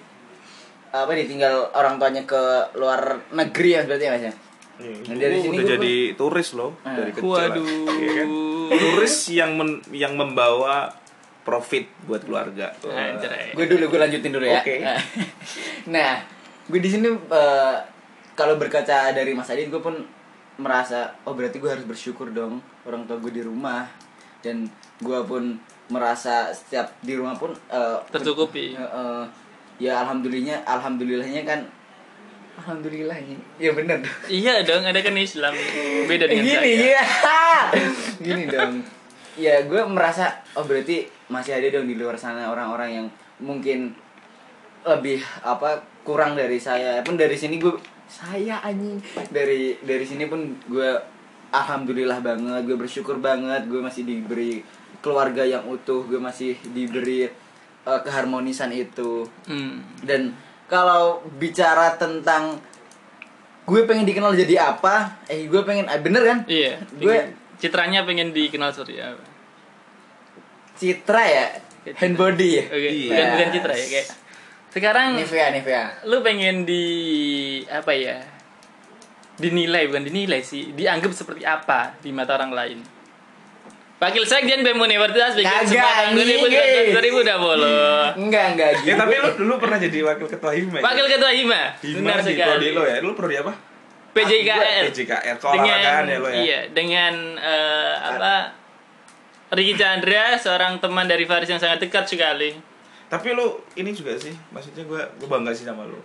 apa ditinggal orang tuanya ke luar negeri ya berarti ya Mas ya. Nah, dari sini udah jadi turis loh dari kecil. Waduh. Iya kan? turis yang men- yang membawa profit buat keluarga. Anjay. Gue dulu gue lanjutin dulu ya. Oke. nah, gue di sini eh, kalau berkaca dari Mas Adit gue pun merasa oh berarti gue harus bersyukur dong orang tua gue di rumah. Dan gue pun merasa setiap di rumah pun eh, tercukupi. Eh, eh, ya alhamdulillahnya alhamdulillahnya kan alhamdulillahnya ya bener. Dong iya dong ada kan Islam. Beda dengan gini saya. ya gini dong. Ya gue merasa oh berarti masih ada dong di luar sana orang-orang yang mungkin lebih apa kurang dari saya. Pun dari sini gue saya anjing. Dari dari sini pun gue alhamdulillah banget gue bersyukur banget gue masih diberi keluarga yang utuh gue masih diberi eh, keharmonisan itu. Hmm. dan kalau bicara tentang gue pengen dikenal jadi apa eh gue pengen eh, bener kan? Iya gue citranya pengen dikenal seperti apa citra ya hand body ya oke Iya. bukan bukan citra ya kayak sekarang Nivea Nivea lu pengen di apa ya dinilai bukan dinilai sih dianggap seperti apa di mata orang lain Wakil Sekjen BEM Universitas bikin Kagak. 2000 udah bolo. enggak enggak gitu ya tapi lu dulu pernah jadi wakil ketua hima ya? Wakil Ketua Hima, Hima benar di sekali. prodi lo ya lu prodi apa PJKR. PJKR dengan keolahragaan ya lo ya iya dengan eh, apa Ricky Chandra seorang teman dari Faris yang sangat dekat sekali. Tapi lu ini juga sih maksudnya gua gua bangga sih sama lu.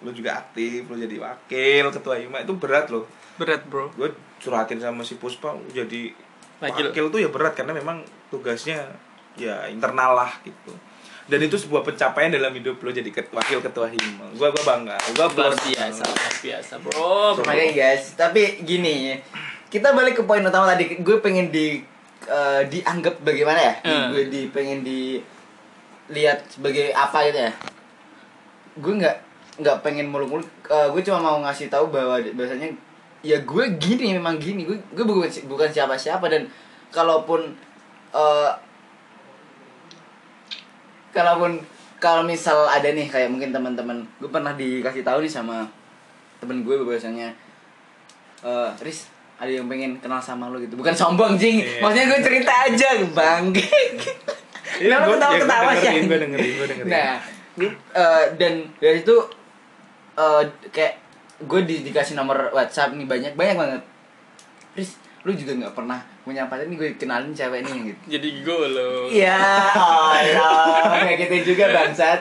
Lu juga aktif lu jadi wakil ketua hima itu berat loh. Berat bro. Gue curhatin sama si Puspa jadi Wakil. wakil. tuh ya berat karena memang tugasnya ya internal lah gitu. Dan itu sebuah pencapaian dalam hidup lo jadi ket- wakil ketua hima gua gua bangga gua luar biasa luar biasa bro, bro. makanya guys. Tapi gini kita balik ke poin utama tadi. Gue pengen di eh, dianggap bagaimana ya? Hmm. gue di pengen dilihat sebagai apa gitu ya? Gue nggak nggak pengen muluk-muluk. Eh, gue cuma mau ngasih tahu bahwa biasanya ya gue gini memang gini. Gue gue bukan bukan siapa-siapa dan kalaupun eh kalaupun kalau misal ada nih kayak mungkin teman-teman gue pernah dikasih tahu nih sama temen gue bahwasanya eh Riz ada yang pengen kenal sama lo gitu bukan sombong jing Iya. maksudnya gue cerita aja bang Iya, gua- ketawa ya, gua ketawa sih gua dengerin, gua dengerin. nah gue- eh, dan dari itu eh, kayak gue di, dikasih nomor WhatsApp nih banyak banyak banget Riz lu juga nggak pernah punya pacar nih gue kenalin cewek nih gitu jadi golo Iya, Allah, kayak gitu juga bangsat.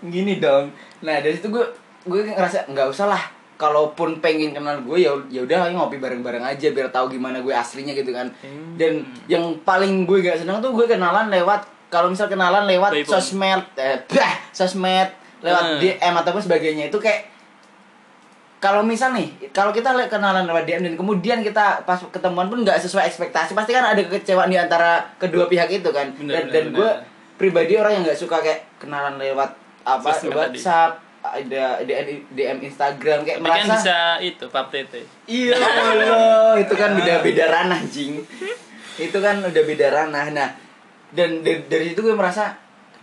Gini dong. Nah dari situ gue gue ngerasa nggak usah lah kalaupun pengen kenal gue ya ya udah ngopi bareng-bareng aja biar tahu gimana gue aslinya gitu kan Hmm. dan yang paling gue gak seneng tuh gue kenalan lewat kalau misal kenalan lewat Playboy. sosmed eh, bah, sosmed lewat Hmm. DM ataupun sebagainya itu kayak kalau misal nih kalau kita kenalan lewat DM dan kemudian kita pas ketemuan pun nggak sesuai ekspektasi pasti kan ada kekecewaan di antara kedua pihak itu kan Bener, dan, bener, dan gue pribadi orang yang nggak suka kayak kenalan lewat apa Sosmed tadi. Ada DM, DM Instagram kayak Tapi kan merasa bisa itu pap tete. iya Allah itu kan beda beda ranah jing itu kan udah beda ranah nah dan dari, dari situ gue merasa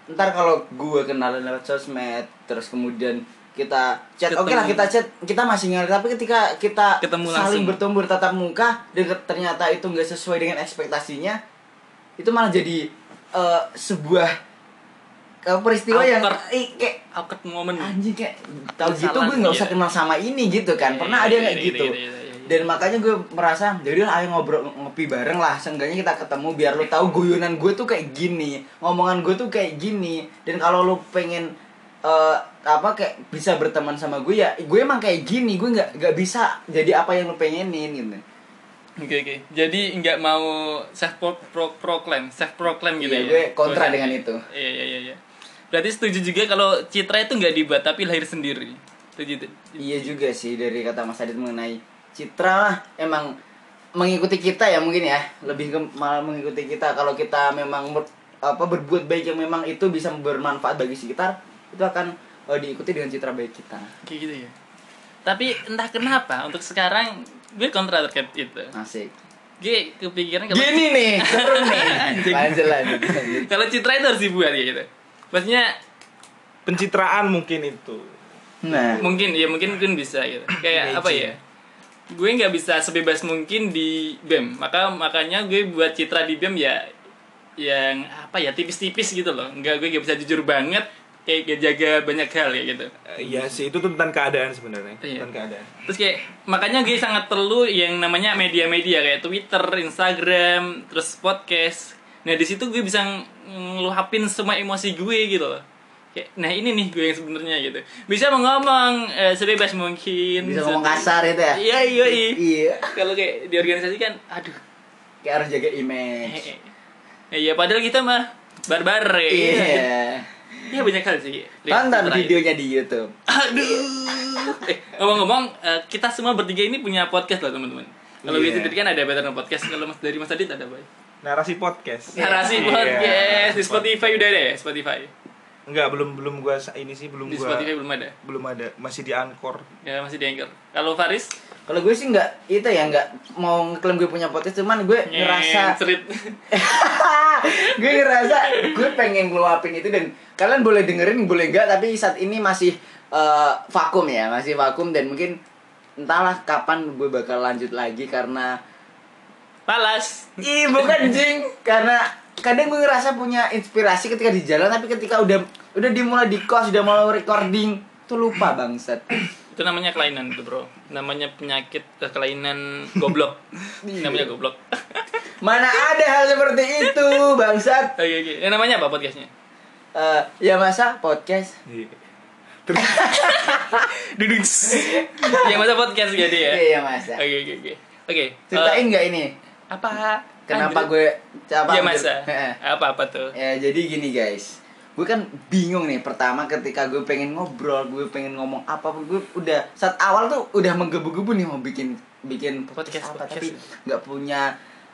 ntar kalau gue kenalan lewat sosmed terus kemudian kita chat oke lah Ketemu. kita chat kita masih ngalir tapi ketika kita Ketemu saling langsung. bertemu bertatap muka dan ternyata itu nggak sesuai dengan ekspektasinya itu malah jadi eh, sebuah peristiwa yang Awkward. ih, kayak Awkward moment. anjing kayak tahu gitu gue nggak usah iya. kenal sama ini gitu kan pernah Iya, ada iya, kayak iya, gitu dan makanya gue merasa jadi lah ayo ngobrol ngopi bareng lah seenggaknya kita ketemu biar lo tahu guyonan gue tuh kayak gini ngomongan gue tuh kayak gini dan kalau lo pengen eh, apa kayak bisa berteman sama gue ya gue emang kayak gini gue nggak nggak bisa jadi apa yang lo pengenin gitu Oke oke. Jadi nggak mau self pro, pro, proclaim, self proclaim gitu Iya, ya. gue kontra dengan itu. Iya iya iya. Berarti setuju juga kalau citra itu nggak dibuat tapi lahir sendiri. Setuju. Iya juga sih dari kata Mas Adit mengenai citra lah emang mengikuti kita ya mungkin ya lebih ke malah mengikuti kita kalau kita memang ber- apa berbuat baik yang memang itu bisa bermanfaat bagi sekitar itu akan eh, diikuti dengan citra baik kita Kayak gitu ya. Tapi entah kenapa untuk sekarang gue kontra terkait itu. asik Gue kepikiran kalau gini nih seru nih lanjut lanjut kalau citra itu harus dibuat kayak gitu. Maksudnya pencitraan mungkin itu. Nah. mungkin ya mungkin mungkin bisa gitu. Kayak Imagine. apa ya? Gue nggak bisa sebebas mungkin di bem. Maka makanya gue buat citra di bem ya yang apa ya tipis-tipis gitu loh. Nggak gue nggak bisa jujur banget kayak gak jaga banyak hal ya gitu. Eh, Iya sih itu tuntutan keadaan sebenarnya. Iya. tuntutan keadaan. Terus kayak makanya gue sangat perlu yang namanya media-media kayak Twitter, Instagram, terus podcast. Nah di situ gue bisa ng- ngeluapin semua emosi gue gitu loh. Kayak, nah ini nih gue yang sebenarnya gitu. Bisa ngomong eh, sebebas mungkin. bisa ngomong kasar itu ya Iya iya iya. iya Kalau kayak di organisasi kan, aduh. kayak harus jaga image Eh, Iya padahal kita mah barbar ya. iya Iya banyak hal sih. tonton videonya di YouTube Aduh. Eh, ngomong-ngomong, eh, kita semua bertiga ini punya podcast loh teman-teman. Kalau Iya. gitu kan ada Better Podcast. Kalau Mas dari Mas Adit ada apa? Narasi podcast Narasi Iya. podcast di Spotify udah ada ya Spotify. enggak belum belum gua ini sih belum Di gua Spotify belum ada. belum ada masih di Anchor Ya masih di Anchor. Kalau Faris Kalau gue sih nggak itu ya nggak mau ngeklaim gue punya podcast cuman gue ngerasa cerit. gue ngerasa gue pengen ngeluapin itu dan kalian boleh dengerin boleh enggak tapi saat ini masih eh, vakum ya masih vakum dan mungkin entahlah kapan gue bakal lanjut lagi karena Palas. ih bukan jing karena kadang gue ngerasa punya inspirasi ketika di jalan tapi ketika udah udah dimulai di kos udah mau recording tuh lupa bangsat Itu namanya kelainan itu, Bro. Namanya penyakit eh, kelainan goblok. namanya goblok. mana ada hal seperti itu bangsat Oke, oke. Ya, namanya apa podcastnya? Eh, ya masa podcast Iya. terus Duduk. ya masa podcast jadi ya. iya masa Oke, oke, oke. Oke. ceritain eh, nggak ini apa? kenapa gue apa Iya masa. Apa apa tuh? ya jadi gini guys. Gue kan bingung nih pertama ketika gue pengen ngobrol gue pengen ngomong apa gue udah saat awal tuh udah menggebu-gebu nih mau bikin bikin podcast, Podcast, apa podcast. tapi nggak punya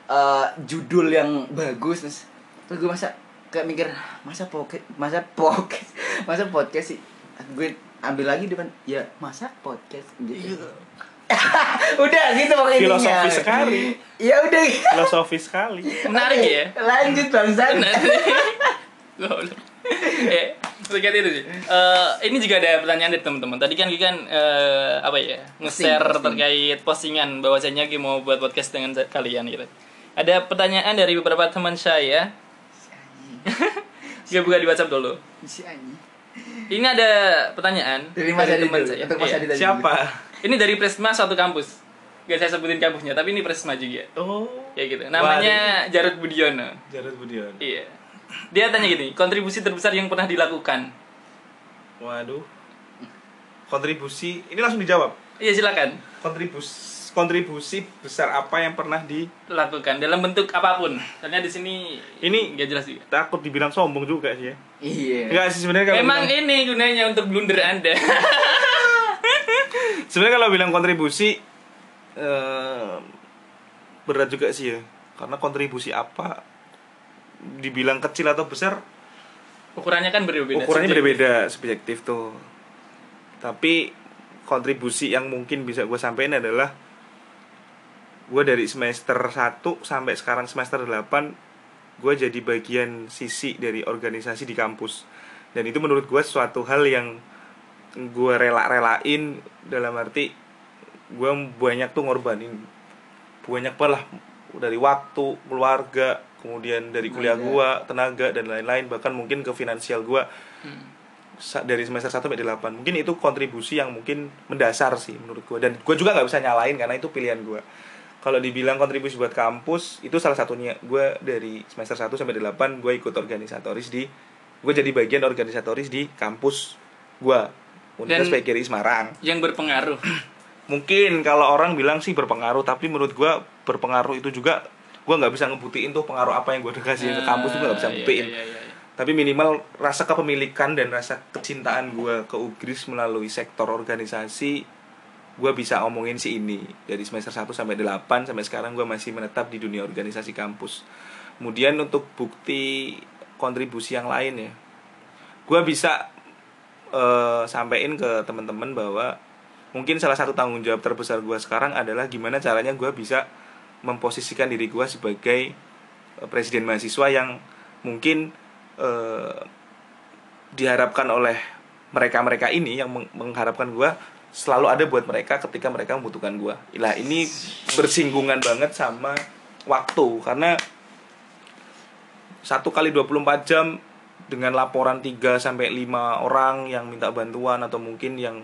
eh, judul yang bagus. Terus, terus gue masa kayak mikir masa podcast masa podcast masa podcast sih? Gue ambil lagi depan ya masa podcast? Gitu udah gitu pokoknya intinya. Filosofi sekali. ya udah filosofis sekali Menarik ya. lanjut bangsat Goblok. eh, terkait itu sih. Eh, ini juga ada pertanyaan dari teman-teman. Tadi kan kita kan eh, apa ya nge-share terkait postingan bahwasanya kita mau buat podcast dengan kalian gitu. Ada pertanyaan dari beberapa teman saya. Gue buka di WhatsApp dulu. Si. Ini ada pertanyaan Dari Adi teman saya. untuk Mas Iya. Adi tadi. siapa Ini dari Prisma satu kampus. Gak saya sebutin kampusnya, tapi ini Prisma juga. oh Ya gitu. Namanya Jarod Budiono. Jarod Budion Iya. Dia tanya gini, kontribusi terbesar yang pernah dilakukan. waduh kontribusi ini langsung dijawab Iya silakan kontribusi kontribusi besar apa yang pernah di lakukan dalam bentuk apa pun. Soalnya di sini Ini- nggak jelas juga. takut dibilang sombong juga sih ya Iya. enggak sih sebenarnya Memang bilang- ini gunanya untuk blunder Anda. sebenarnya kalau bilang kontribusi eh, berat juga sih ya karena kontribusi apa dibilang kecil atau besar Ukurannya kan berbeda. ukurannya subjektif. berbeda subjektif tuh tapi kontribusi yang mungkin bisa gue sampaikan adalah gue dari semester 1 sampai sekarang semester 8 gue jadi bagian sisi dari organisasi di kampus dan itu menurut gue suatu hal yang gue rela-relain dalam arti gue banyak tuh ngorbanin. Banyak banget lah dari waktu keluarga kemudian dari kuliah gue tenaga dan lain-lain bahkan mungkin ke finansial gue Hmm. dari semester 1 sampai 8 mungkin itu kontribusi yang mungkin mendasar sih menurut gue dan gue juga nggak bisa nyalain karena itu pilihan gue kalau dibilang kontribusi buat kampus itu salah satunya. Gue dari semester 1 sampai 8 gue ikut organisatoris di gue jadi bagian organisatoris di kampus gue Universitas PGRI Semarang Yang berpengaruh. mungkin kalau orang bilang sih berpengaruh tapi menurut gue berpengaruh itu juga gue nggak bisa ngebuktiin tuh pengaruh apa yang gue udah kasih ke kampus itu nggak bisa Ah, iya, buktiin iya, iya, iya. tapi minimal rasa kepemilikan dan rasa kecintaan gue ke Ugris melalui sektor organisasi gue bisa omongin si ini dari semester 1 sampai 8 sampai sekarang gue masih menetap di dunia organisasi kampus kemudian untuk bukti kontribusi yang lain ya gue bisa eh sampein ke teman-teman bahwa mungkin salah satu tanggung jawab terbesar gue sekarang adalah gimana caranya gue bisa memposisikan diri gue sebagai eh, presiden mahasiswa yang mungkin eh, diharapkan oleh mereka-mereka ini yang meng- mengharapkan gue selalu ada buat mereka ketika mereka membutuhkan gue. Lah ini bersinggungan banget sama waktu karena satu kali 24 jam dengan laporan 3 sampai 5 orang yang minta bantuan atau mungkin yang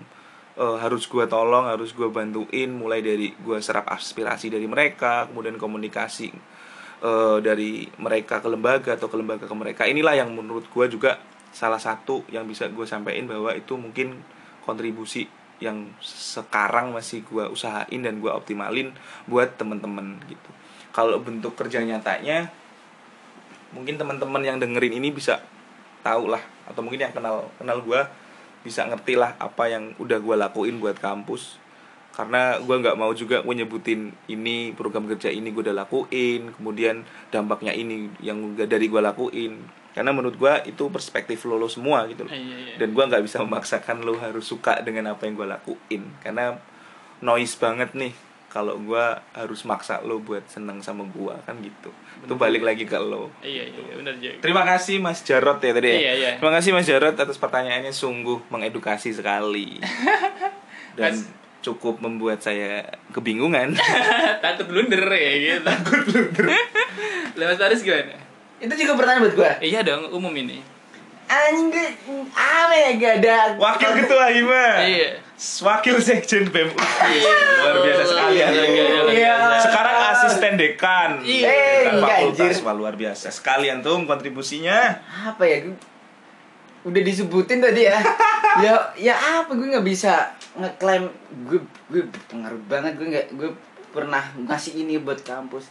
eh, harus gua tolong, harus gua bantuin mulai dari gua serap aspirasi dari mereka, kemudian komunikasi eh, dari mereka ke lembaga atau ke lembaga ke mereka. Inilah yang menurut gua juga salah satu yang bisa gue sampaikan bahwa itu mungkin kontribusi yang sekarang masih gua usahain dan gua optimalin buat temen-temen gitu. Kalau bentuk kerja nyatanya mungkin teman-teman yang dengerin ini bisa tahu lah. Atau mungkin yang kenal kenal gue bisa ngerti lah apa yang udah gue lakuin buat kampus. Karena gue nggak mau juga gue nyebutin ini program kerja ini gue udah lakuin kemudian dampaknya ini yang dari gue lakuin. Karena menurut gue itu perspektif lo, lo semua gitu loh. Iya, iya. dan gue nggak bisa memaksakan lo harus suka dengan apa yang gue lakuin. Karena noise banget nih kalau gue harus maksa lo buat seneng sama gue kan gitu itu balik lagi ke lo Iya, iya, benar juga. Terima kasih Mas Jarot ya tadi ya. Iya, iya. Terima kasih Mas Jarot atas pertanyaannya sungguh mengedukasi sekali. Dan Mas- cukup membuat saya kebingungan. Takut blunder ya gitu. Takut blunder. Lepas Faris gimana? Itu juga pertanyaan buat gua. Iya dong, umum ini. Anjing gue apa ya gak ada Wakil Ketua Hima. Iya. Wakil Sekjen BEM UI. Luar biasa sekali ya. Iya, iya, iya. Iya. Sekarang asisten dekan. Iya. Dekan enggak, fakultas anjir. Wah, luar biasa sekali antum kontribusinya. apa ya gue udah disebutin tadi ya ya ya apa gue nggak bisa ngeklaim gue gue pengaruh banget gue nggak gue pernah ngasih ini buat kampus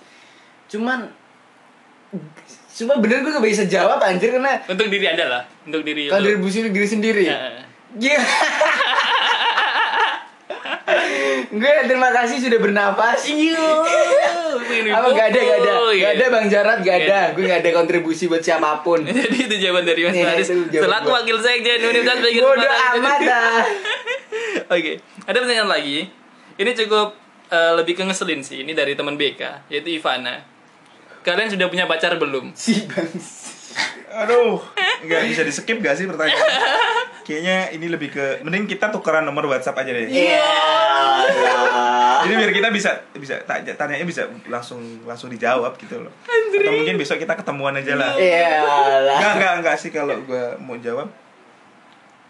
cuman cuma bener gue gak bisa jawab anjir karena Untuk diri Anda lah, untuk diri kontribusi diri sendiri Ya. Iya. gue terima kasih sudah bernafas Iya. apa gak ada gak ada Oh, gak iya. ada bang Jarad gak ada Iya. gue gak ada kontribusi buat siapa pun Jadi itu jawaban dari Mas Iya, Faris selaku wakil sekjen Universitas Negeri bodoh amat dah Oke, ada pertanyaan lagi. Ini cukup eh, lebih ke ngeselin sih. Ini dari teman BK, yaitu Ivana. Kalian sudah punya pacar belum? si bang Aduh, nggak bisa di skip gak sih pertanyaan? Kayaknya ini lebih ke mending kita tukeran nomor WhatsApp aja deh. Iya. Jadi biar kita bisa bisa tanya tanyanya bisa langsung langsung dijawab gitu loh. Atau mungkin besok kita ketemuan aja lah. Iya lah. Enggak enggak enggak sih kalau gua mau jawab.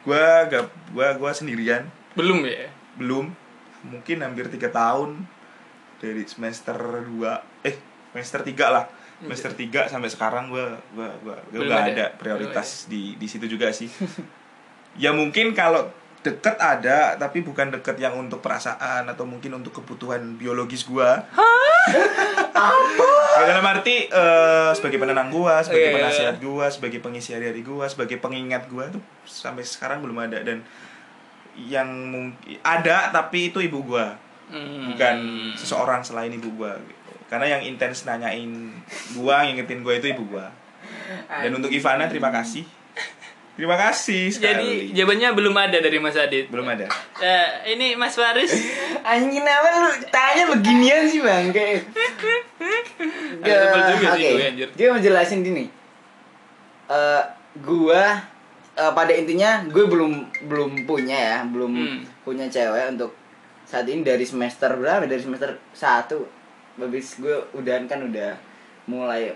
Gua gak gua gua sendirian, Belum ya? belum. Mungkin hampir tiga tahun dari semester 2 eh semester 3 lah. Semester 3 sampai sekarang gua gua gua, gua Belum nggak ada. ada prioritas di di situ juga sih. ya mungkin kalau deket ada tapi bukan deket yang untuk perasaan atau mungkin untuk kebutuhan biologis gua. Ya, dalam arti eh, sebagai penenang gua sebagai Iya, iya, penasihat gua sebagai pengisi hari-hari gua sebagai pengingat gua tuh sampai sekarang belum ada. Dan yang mungkin ada tapi itu ibu gua. Hmm. bukan seseorang selain ibu gua gitu. karena yang intens nanyain gua ngingetin gua itu ibu gua. Dan untuk Ivana terima kasih terima kasih Jadi sekali jawabannya belum ada dari Mas Adit. belum ada Eh, ini Mas Faris. Anjing apa lu tanya beginian sih bang kayak Oke, gue, anjir. Gue mau jelasin gini. Eh gua eh, pada intinya gue belum belum punya ya, belum Hmm. punya cewek untuk saat ini dari semester berapa? Dari semester 1 Habis gue udahan kan udah mulai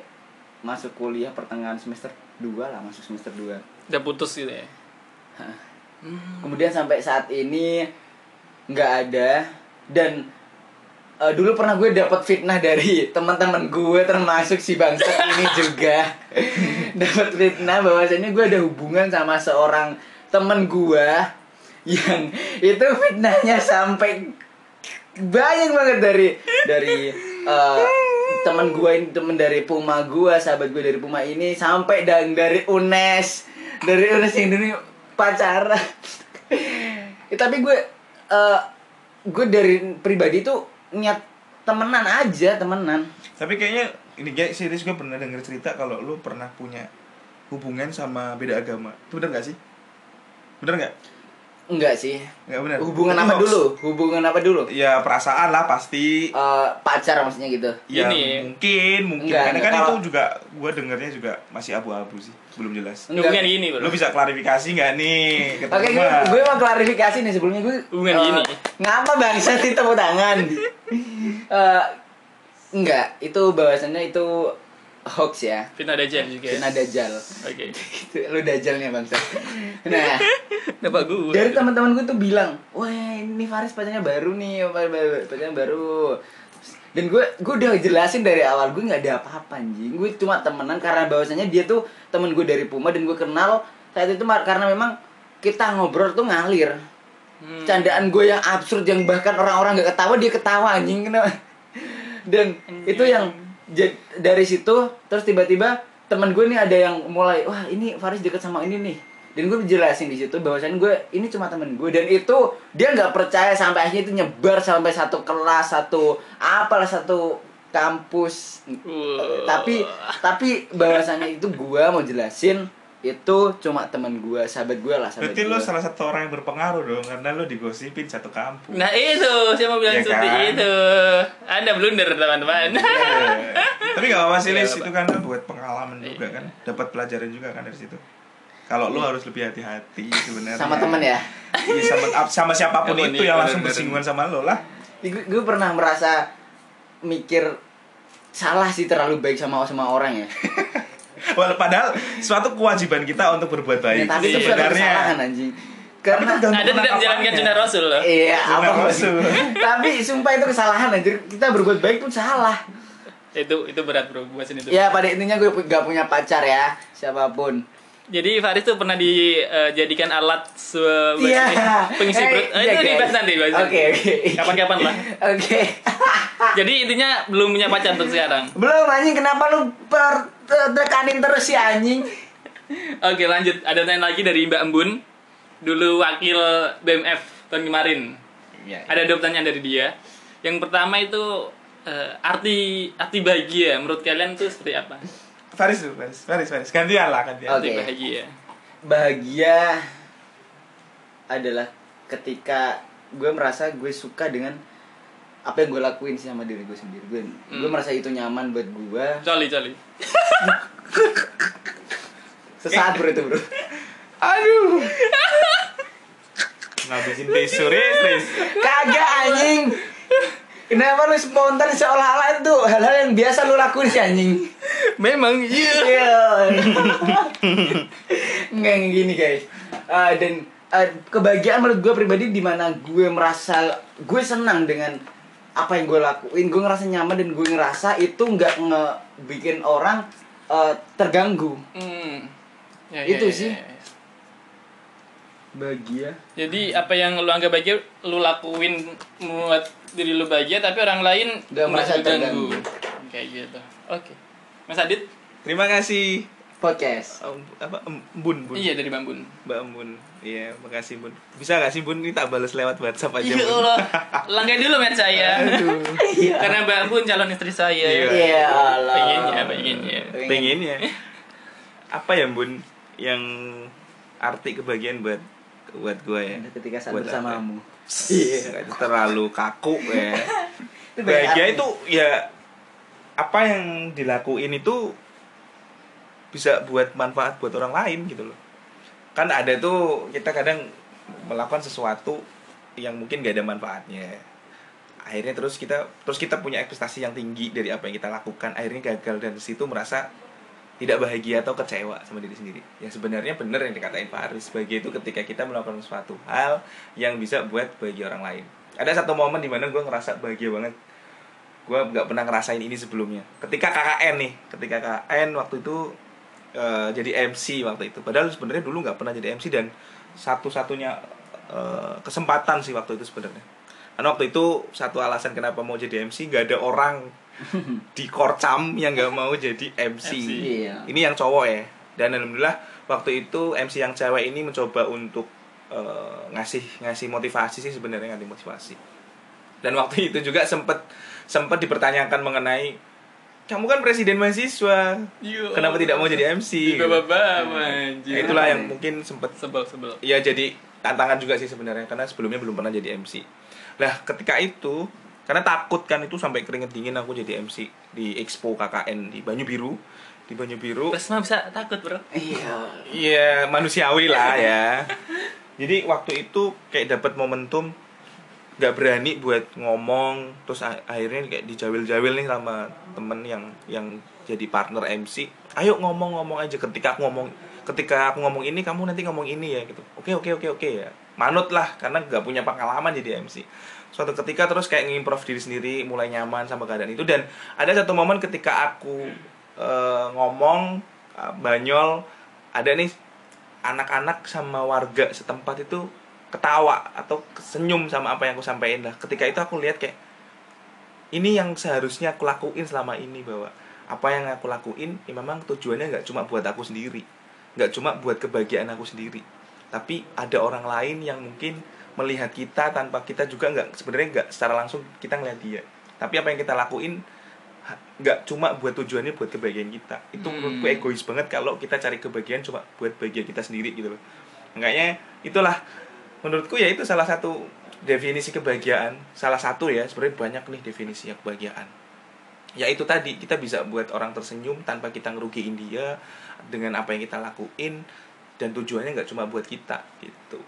masuk kuliah pertengahan semester 2 lah, masuk semester 2. Udah putus gitu ya. Kemudian sampai saat ini nggak ada. Dan eh, dulu pernah gue dapat fitnah dari teman-teman gue termasuk si bangsat ini juga. Dapat fitnah bahwasanya gue ada hubungan sama seorang temen gue yang itu fitnahnya sampai banyak banget dari dari eh, teman gue ini temen dari Puma gue sahabat gue dari Puma ini sampai dan dari Unes dari Unes yang dulu pacaran. Ya, tapi gue eh, gue dari pribadi tuh niat temenan aja temenan. Tapi kayaknya ini kayak serius gue pernah denger cerita kalau lu pernah punya hubungan sama beda agama. Itu bener gak sih? Bener nggak enggak sih nggak bener hubungan Itu apa hoax. dulu hubungan apa dulu ya perasaan lah pasti Eh, pacar maksudnya gitu ya Ini. mungkin mungkin Enggak, karena enggak, kan kalau- itu juga gue dengernya juga masih abu-abu sih belum jelas Enggak. Hubungan gini, Bro. lu bisa klarifikasi nggak nih ke Oke, gue, teman? gue mau klarifikasi nih sebelumnya gue. Hubungan eh, gini. Ngapa bangsa sih tepuk tangan? Eh, enggak, itu bahwasannya itu hoax ya. Fitnah Dajjal juga. ya? Kena dajal. Oke. Itu lu dajalnya bangsa. Nah, Dapat gue. dari teman-teman gue tuh bilang, wah ini Faris pacarnya baru nih, pacarnya baru. Dan gue gue udah jelasin dari awal gue nggak ada apa-apa anjing. Gue cuma temenan karena bahwasanya dia tuh temen gue dari Puma dan gue kenal saat itu karena memang kita ngobrol tuh ngalir. Hmm. Candaan gue yang absurd yang bahkan orang-orang nggak ketawa dia ketawa anjing kenapa? Dan itu yang dari situ terus tiba-tiba teman gue nih ada yang mulai wah ini Faris deket sama ini nih. Dan gue jelasin di situ bahwasannya gue ini cuma temen gue. Dan itu dia nggak percaya sampai akhirnya itu nyebar sampai satu kelas satu apalah satu kampus. Wah. tapi tapi bahwasannya itu gue mau jelasin itu cuma temen gue sahabat gue lah sahabat Berarti lu gue. salah satu orang yang berpengaruh dong karena lu digosipin satu kampung. Nah itu, mau bilang Ya seperti kan? itu. Anda blunder teman-teman. Iya. Tapi gak apa-apa sih Iya, Lis, itu kan buat pengalaman juga kan, dapat pelajaran juga kan dari situ. Kalau lu harus lebih hati-hati sebenarnya. sama temen ya Iya, sama sama siapa pun Temen, itu iya, yang langsung bersinggungan sama lo lah. gue, gue pernah merasa mikir salah sih terlalu baik sama sama orang ya Wal- Padahal suatu kewajiban kita untuk berbuat baik. Ya, tapi itu sebenarnya. anjing karena kan Anda tidak menjalankan sunnah Rasul loh. iya apa Rasul. tapi sumpah itu kesalahan anjir kita berbuat baik pun salah Itu itu berat bro, buat sini tuh. ya pada intinya gue gak punya pacar ya siapa pun Jadi Faris tuh pernah dijadikan alat sebagai Iya. pengisi Eh, perut. Eh, iya, itu guys. dibahas nanti, nanti. Oke, oke. Kapan-kapan lah. oke Jadi intinya belum punya pacar untuk sekarang. belum anjing kenapa lu per tekanin terus si anjing Oke lanjut, ada tanya lagi dari Mbak Embun Dulu wakil BMF tahun kemarin Iya. Ada dua pertanyaan dari dia Yang pertama itu eh, arti arti bahagia menurut kalian tuh seperti apa? Faris dulu, Faris. Faris, Faris. Gantian lah, gantian. Oke. Arti bahagia bahagia adalah ketika gue merasa gue suka dengan apa yang gue lakuin sih sama diri gue sendiri gue gue Hmm. merasa itu nyaman buat gue Coli, coli sesaat bro itu bro Aduh. Ngabisin tisu, Riz, kagak anjing kenapa lu spontan seolah-olah itu hal-hal yang biasa lu lakuin sih anjing Memang iya Iya. Nggak yang gini guys. Ah, dan ah, kebahagiaan menurut gue pribadi di mana gue merasa gue senang dengan apa yang gue lakuin, gue ngerasa nyaman dan gue ngerasa itu nggak nge bikin orang eh, terganggu. Hmm. Ya, Itu ya, ya, sih. ya, ya. bahagia Jadi apa yang lu anggap bahagia lu lakuin membuat diri lu bahagia tapi orang lain Nggak merasa terganggu. terganggu. Kayak gitu. Oke. Mas Adit? Terima kasih. podcast Om, apa Embun, Bun. Iya dari Bambun. Mbak Embun. Iya, makasih Bun. Bisa gak sih Bun ini tak balas lewat WhatsApp aja. Ya Bun? Allah. Langgain dulu met saya. Aduh. Karena Mbak Bun calon istri saya. Iya. iya Allah Pengennya, pengennya. Pengen ya. Apa ya Bun yang arti kebahagiaan buat buat gue ya? ketika saat Buat bersamamu Iya, itu terlalu kaku ya. Bahagia itu ya apa yang dilakuin itu bisa buat manfaat buat orang lain gitu loh. Kan ada tuh kita kadang melakukan sesuatu yang mungkin gak ada manfaatnya. Akhirnya terus kita terus kita punya ekspektasi yang tinggi dari apa yang kita lakukan, akhirnya gagal dan situ merasa tidak bahagia atau kecewa sama diri sendiri. Yang sebenarnya benar yang dikatain Pak Aris. Bahagia itu ketika kita melakukan suatu hal yang bisa buat bahagia orang lain. Ada satu momen di mana gue ngerasa bahagia banget. Gue nggak pernah ngerasain ini sebelumnya. Ketika KKN nih, ketika KKN waktu itu eh, jadi MC waktu itu. Padahal sebenarnya dulu nggak pernah jadi MC dan satu-satunya eh, kesempatan sih waktu itu sebenarnya. Karena waktu itu satu alasan kenapa mau jadi MC nggak ada orang di Korcam yang nggak mau jadi MC. MC. Iya. Ini yang cowok ya. Dan alhamdulillah waktu itu MC yang cewek ini mencoba untuk eh, ngasih ngasih motivasi sih sebenarnya ngasih motivasi. Dan waktu itu juga sempet sempet dipertanyakan mengenai kamu kan presiden mahasiswa, Iya. kenapa tidak mau jadi MC? Gitu. bapak Ya, anjir. itulah yang mungkin sempet sebel sebel. ya jadi tantangan juga sih sebenarnya karena sebelumnya belum pernah jadi MC. Lah ketika itu karena takut kan itu sampai keringet dingin aku jadi MC di Expo KKN di Banyu Biru di Banyu Biru Terus mah bisa takut bro. iya Iya manusiawi lah ya. Jadi waktu itu kayak dapat momentum nggak berani buat ngomong terus akhirnya kayak dijawil-jawil nih sama temen yang yang jadi partner MC. Ayo ngomong-ngomong aja ketika aku ngomong ketika aku ngomong ini kamu nanti ngomong ini ya gitu. Oke oke oke oke ya. Manut lah karena nggak punya pengalaman jadi MC. Suatu ketika terus kayak ngimprov diri sendiri mulai nyaman sama keadaan itu dan ada satu momen ketika aku eh, ngomong eh, banyol ada nih anak-anak sama warga setempat itu ketawa atau senyum sama apa yang aku sampaikan lah. Ketika itu aku lihat kayak ini yang seharusnya aku lakuin selama ini bahwa apa yang aku lakuin ya memang tujuannya nggak cuma buat aku sendiri. Nggak cuma buat kebahagiaan aku sendiri. Tapi ada orang lain yang mungkin melihat kita tanpa kita juga nggak sebenarnya nggak secara langsung kita ngeliat dia. Tapi apa yang kita lakuin nggak cuma buat tujuannya buat kebahagiaan kita. Itu Hmm. menurutku egois banget kalau kita cari kebahagiaan cuma buat bahagia kita sendiri gitu loh. Makanya itulah menurutku ya itu salah satu definisi kebahagiaan. Salah satu ya sebenarnya banyak nih definisinya kebahagiaan. Ya itu tadi kita bisa buat orang tersenyum tanpa kita ngerugiin dia dengan apa yang kita lakuin dan tujuannya nggak cuma buat kita gitu.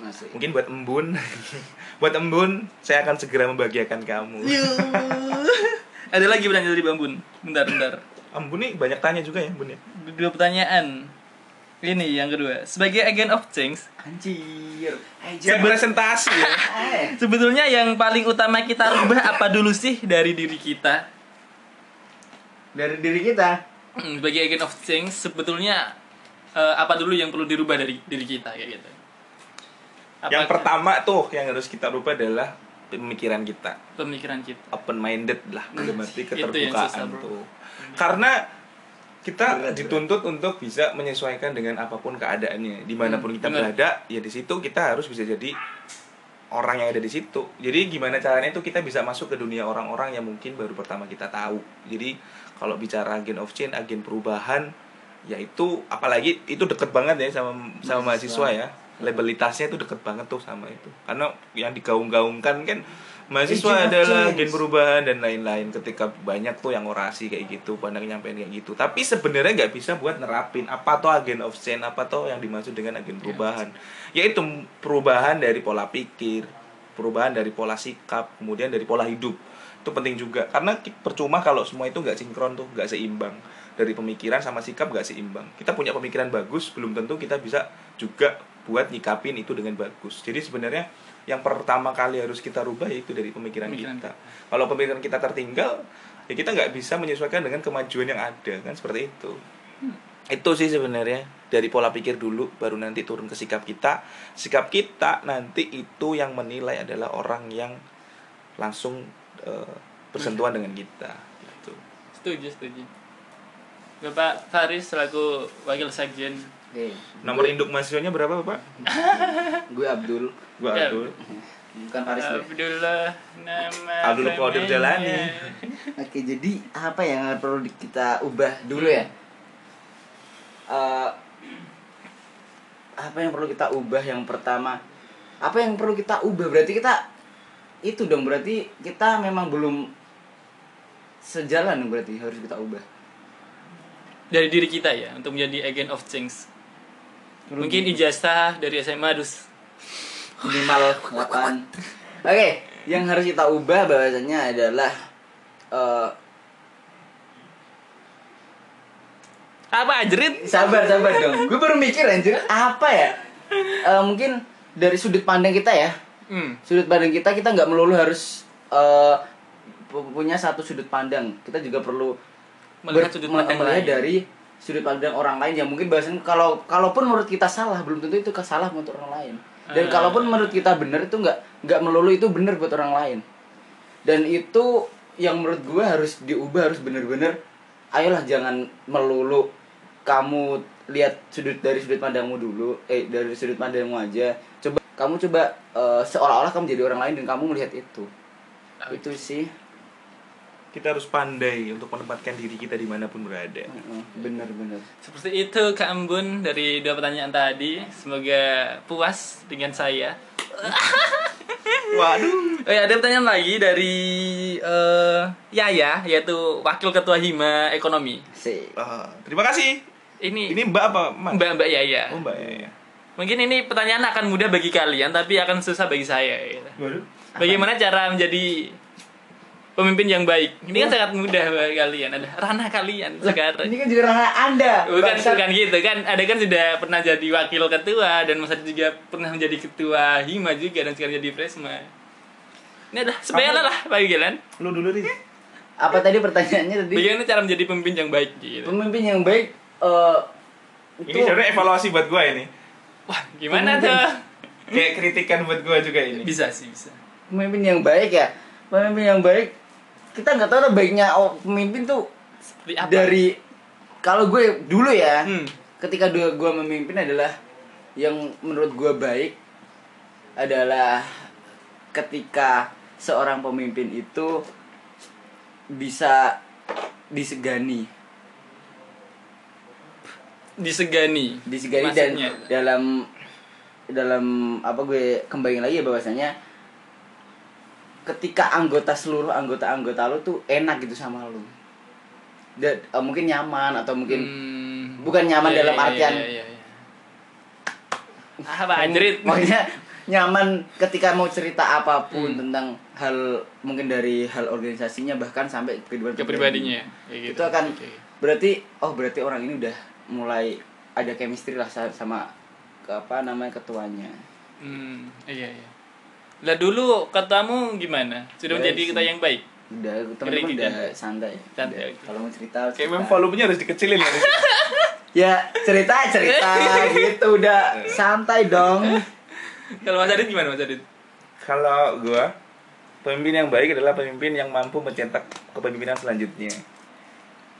Masih. Mungkin buat embun. Buat embun saya akan segera membahagiakan kamu. Ada lagi pertanyaan dari Bambun. Bentar bentar. embun nih banyak tanya juga ya bun ya. Dua pertanyaan. Ini yang kedua. Sebagai agent of change, anjir kayak presentasi ya sebetulnya yang paling utama kita rubah apa dulu sih dari diri kita? dari diri kita Hmm, Sebagai agent of change, sebetulnya eh, apa dulu yang perlu dirubah dari diri kita kayak gitu? yang Apakah pertama tuh yang harus kita rubah adalah pemikiran kita pemikiran kita. open minded lah dalam arti Itu yang susah, keterbukaan bro. tuh karena kita Berat, dituntut untuk bisa menyesuaikan dengan apa pun keadaannya. Di mana pun Hmm, kita benar. berada ya di situ kita harus bisa jadi orang yang ada di situ. Jadi gimana caranya itu kita bisa masuk ke dunia orang-orang yang mungkin baru pertama kita tahu. Jadi kalau bicara agen of change agen perubahan yaitu apalagi itu deket banget ya sama sama Mahasiswa. mahasiswa ya. Labelitasnya itu deket banget tuh sama itu. Karena yang digaung-gaungkan kan mahasiswa adalah agen perubahan dan lain-lain. Ketika banyak tuh yang orasi kayak gitu pandang nyampein kayak gitu. Tapi sebenarnya nggak bisa buat nerapin apa tuh agen of change apa tuh yang dimaksud dengan agen perubahan. Yaitu perubahan dari pola pikir perubahan dari pola sikap kemudian dari pola hidup. Itu penting juga. Karena percuma kalau semua itu nggak sinkron tuh nggak seimbang. Dari pemikiran sama sikap nggak seimbang. Kita punya pemikiran bagus belum tentu kita bisa juga buat nyikapin itu dengan bagus. Jadi sebenarnya yang pertama kali harus kita rubah yaitu dari pemikiran, Pemikiran kita kalau pemikiran kita tertinggal ya kita nggak bisa menyesuaikan dengan kemajuan yang ada kan seperti itu itu sih sebenarnya dari pola pikir dulu baru nanti turun ke sikap kita sikap kita nanti itu yang menilai adalah orang yang langsung eh, bersentuhan dengan kita gitu. Setuju, setuju. Bapak Faris selaku wakil sekjen. Oke. nomor induk mahasiswanya berapa bapak Gue Abdul, gua Ya. Abdul bukan Faris. Abdullah nama Abdul Qadir. Jalani. Oke, jadi apa yang perlu kita ubah dulu ya? Eh, apa yang perlu kita ubah yang pertama? Apa yang perlu kita ubah? Berarti kita itu dong berarti kita memang belum sejalan dong berarti harus kita ubah. Dari diri kita ya untuk menjadi agent of change. Mungkin ijazah dari SMA harus minimal 8 Oke, yang harus kita ubah bahasanya adalah eh apa anjrit? sabar sabar dong. Gue baru mikir anjir apa ya? Eh, mungkin dari sudut pandang kita ya. Hmm. Sudut pandang kita kita nggak melulu harus pu- punya satu sudut pandang. Kita juga perlu Melihat sudut pandang melihat lain. dari sudut pandang orang lain yang mungkin bahasan kalau kalaupun menurut kita salah belum tentu itu salah untuk orang lain. Dan Ah. kalaupun menurut kita benar itu nggak nggak melulu itu benar buat orang lain. Dan itu yang menurut gue harus diubah harus bener-bener ayolah jangan melulu kamu lihat sudut dari sudut pandangmu dulu eh dari sudut pandangmu aja coba kamu coba eh, seolah-olah kamu jadi orang lain dan kamu melihat itu itu sih kita harus pandai untuk menempatkan diri kita di mana pun berada Heeh, bener-bener Seperti itu Kak Embun dari dua pertanyaan tadi. Semoga puas dengan saya. waduh Oh ya, ada pertanyaan lagi dari eh, Yaya, yaitu Wakil Ketua Hima Ekonomi. sih Ah, terima kasih Ini, ini mbak apa Mak? Mbak Mbak Yaya. oh mbak ya, ya. Mungkin ini pertanyaan akan mudah bagi kalian, tapi akan susah bagi saya. gitu. waduh Bagaimana cara menjadi pemimpin yang baik? Ini kan sangat mudah bagi kalian. Ada ranah kalian sekarang. ini kan juga ranah anda Bukan Bangsat. bukan gitu kan. Ada kan sudah pernah jadi wakil ketua dan masa itu juga pernah menjadi ketua hima juga dan sekarang jadi presma. Ini adalah sepele lah bagi kalian. lu dulu nih apa tadi pertanyaannya tadi Bagaimana cara menjadi pemimpin yang baik gitu. pemimpin yang baik eh ini sebenarnya evaluasi buat gua ini Wah, gimana Pemimpin. tuh? kayak kritikan buat gua juga ini Bisa sih, bisa. pemimpin yang baik ya pemimpin yang baik kita nggak tahu lah baiknya oh, pemimpin tuh Seperti apa? dari kalau gue dulu ya Hmm. ketika dua gue memimpin adalah yang menurut gue baik adalah ketika seorang pemimpin itu bisa disegani disegani. disegani Maksudnya? dan dalam dalam apa gue kembali lagi ya bahwasanya ketika anggota seluruh anggota anggota lo tuh enak gitu sama lo dan eh, mungkin nyaman atau mungkin Hmm. bukan nyaman Iya, dalam iya, artian iya, iya, iya. Apa anjrit? Makanya nyaman ketika mau cerita apa pun Hmm. tentang hal mungkin dari hal organisasinya bahkan sampai kehidupan kepribadinya kayak gitu. Itu akan Oke. berarti oh berarti orang ini udah mulai ada chemistry lah sa- sama ke apa namanya ketuanya. Hmm, iya iya. Lah dulu katamu gimana? Sudah Baik menjadi sih. kita yang baik. Udah teman-teman udah kan? santai. Santai, oke. Kalau mau cerita, kayak cerita. memang volumenya harus dikecilin ya Ya cerita cerita gitu udah santai dong. Kalau Mas Adit gimana Mas Adit? kalau gua pemimpin yang baik adalah pemimpin yang mampu mencetak kepemimpinan selanjutnya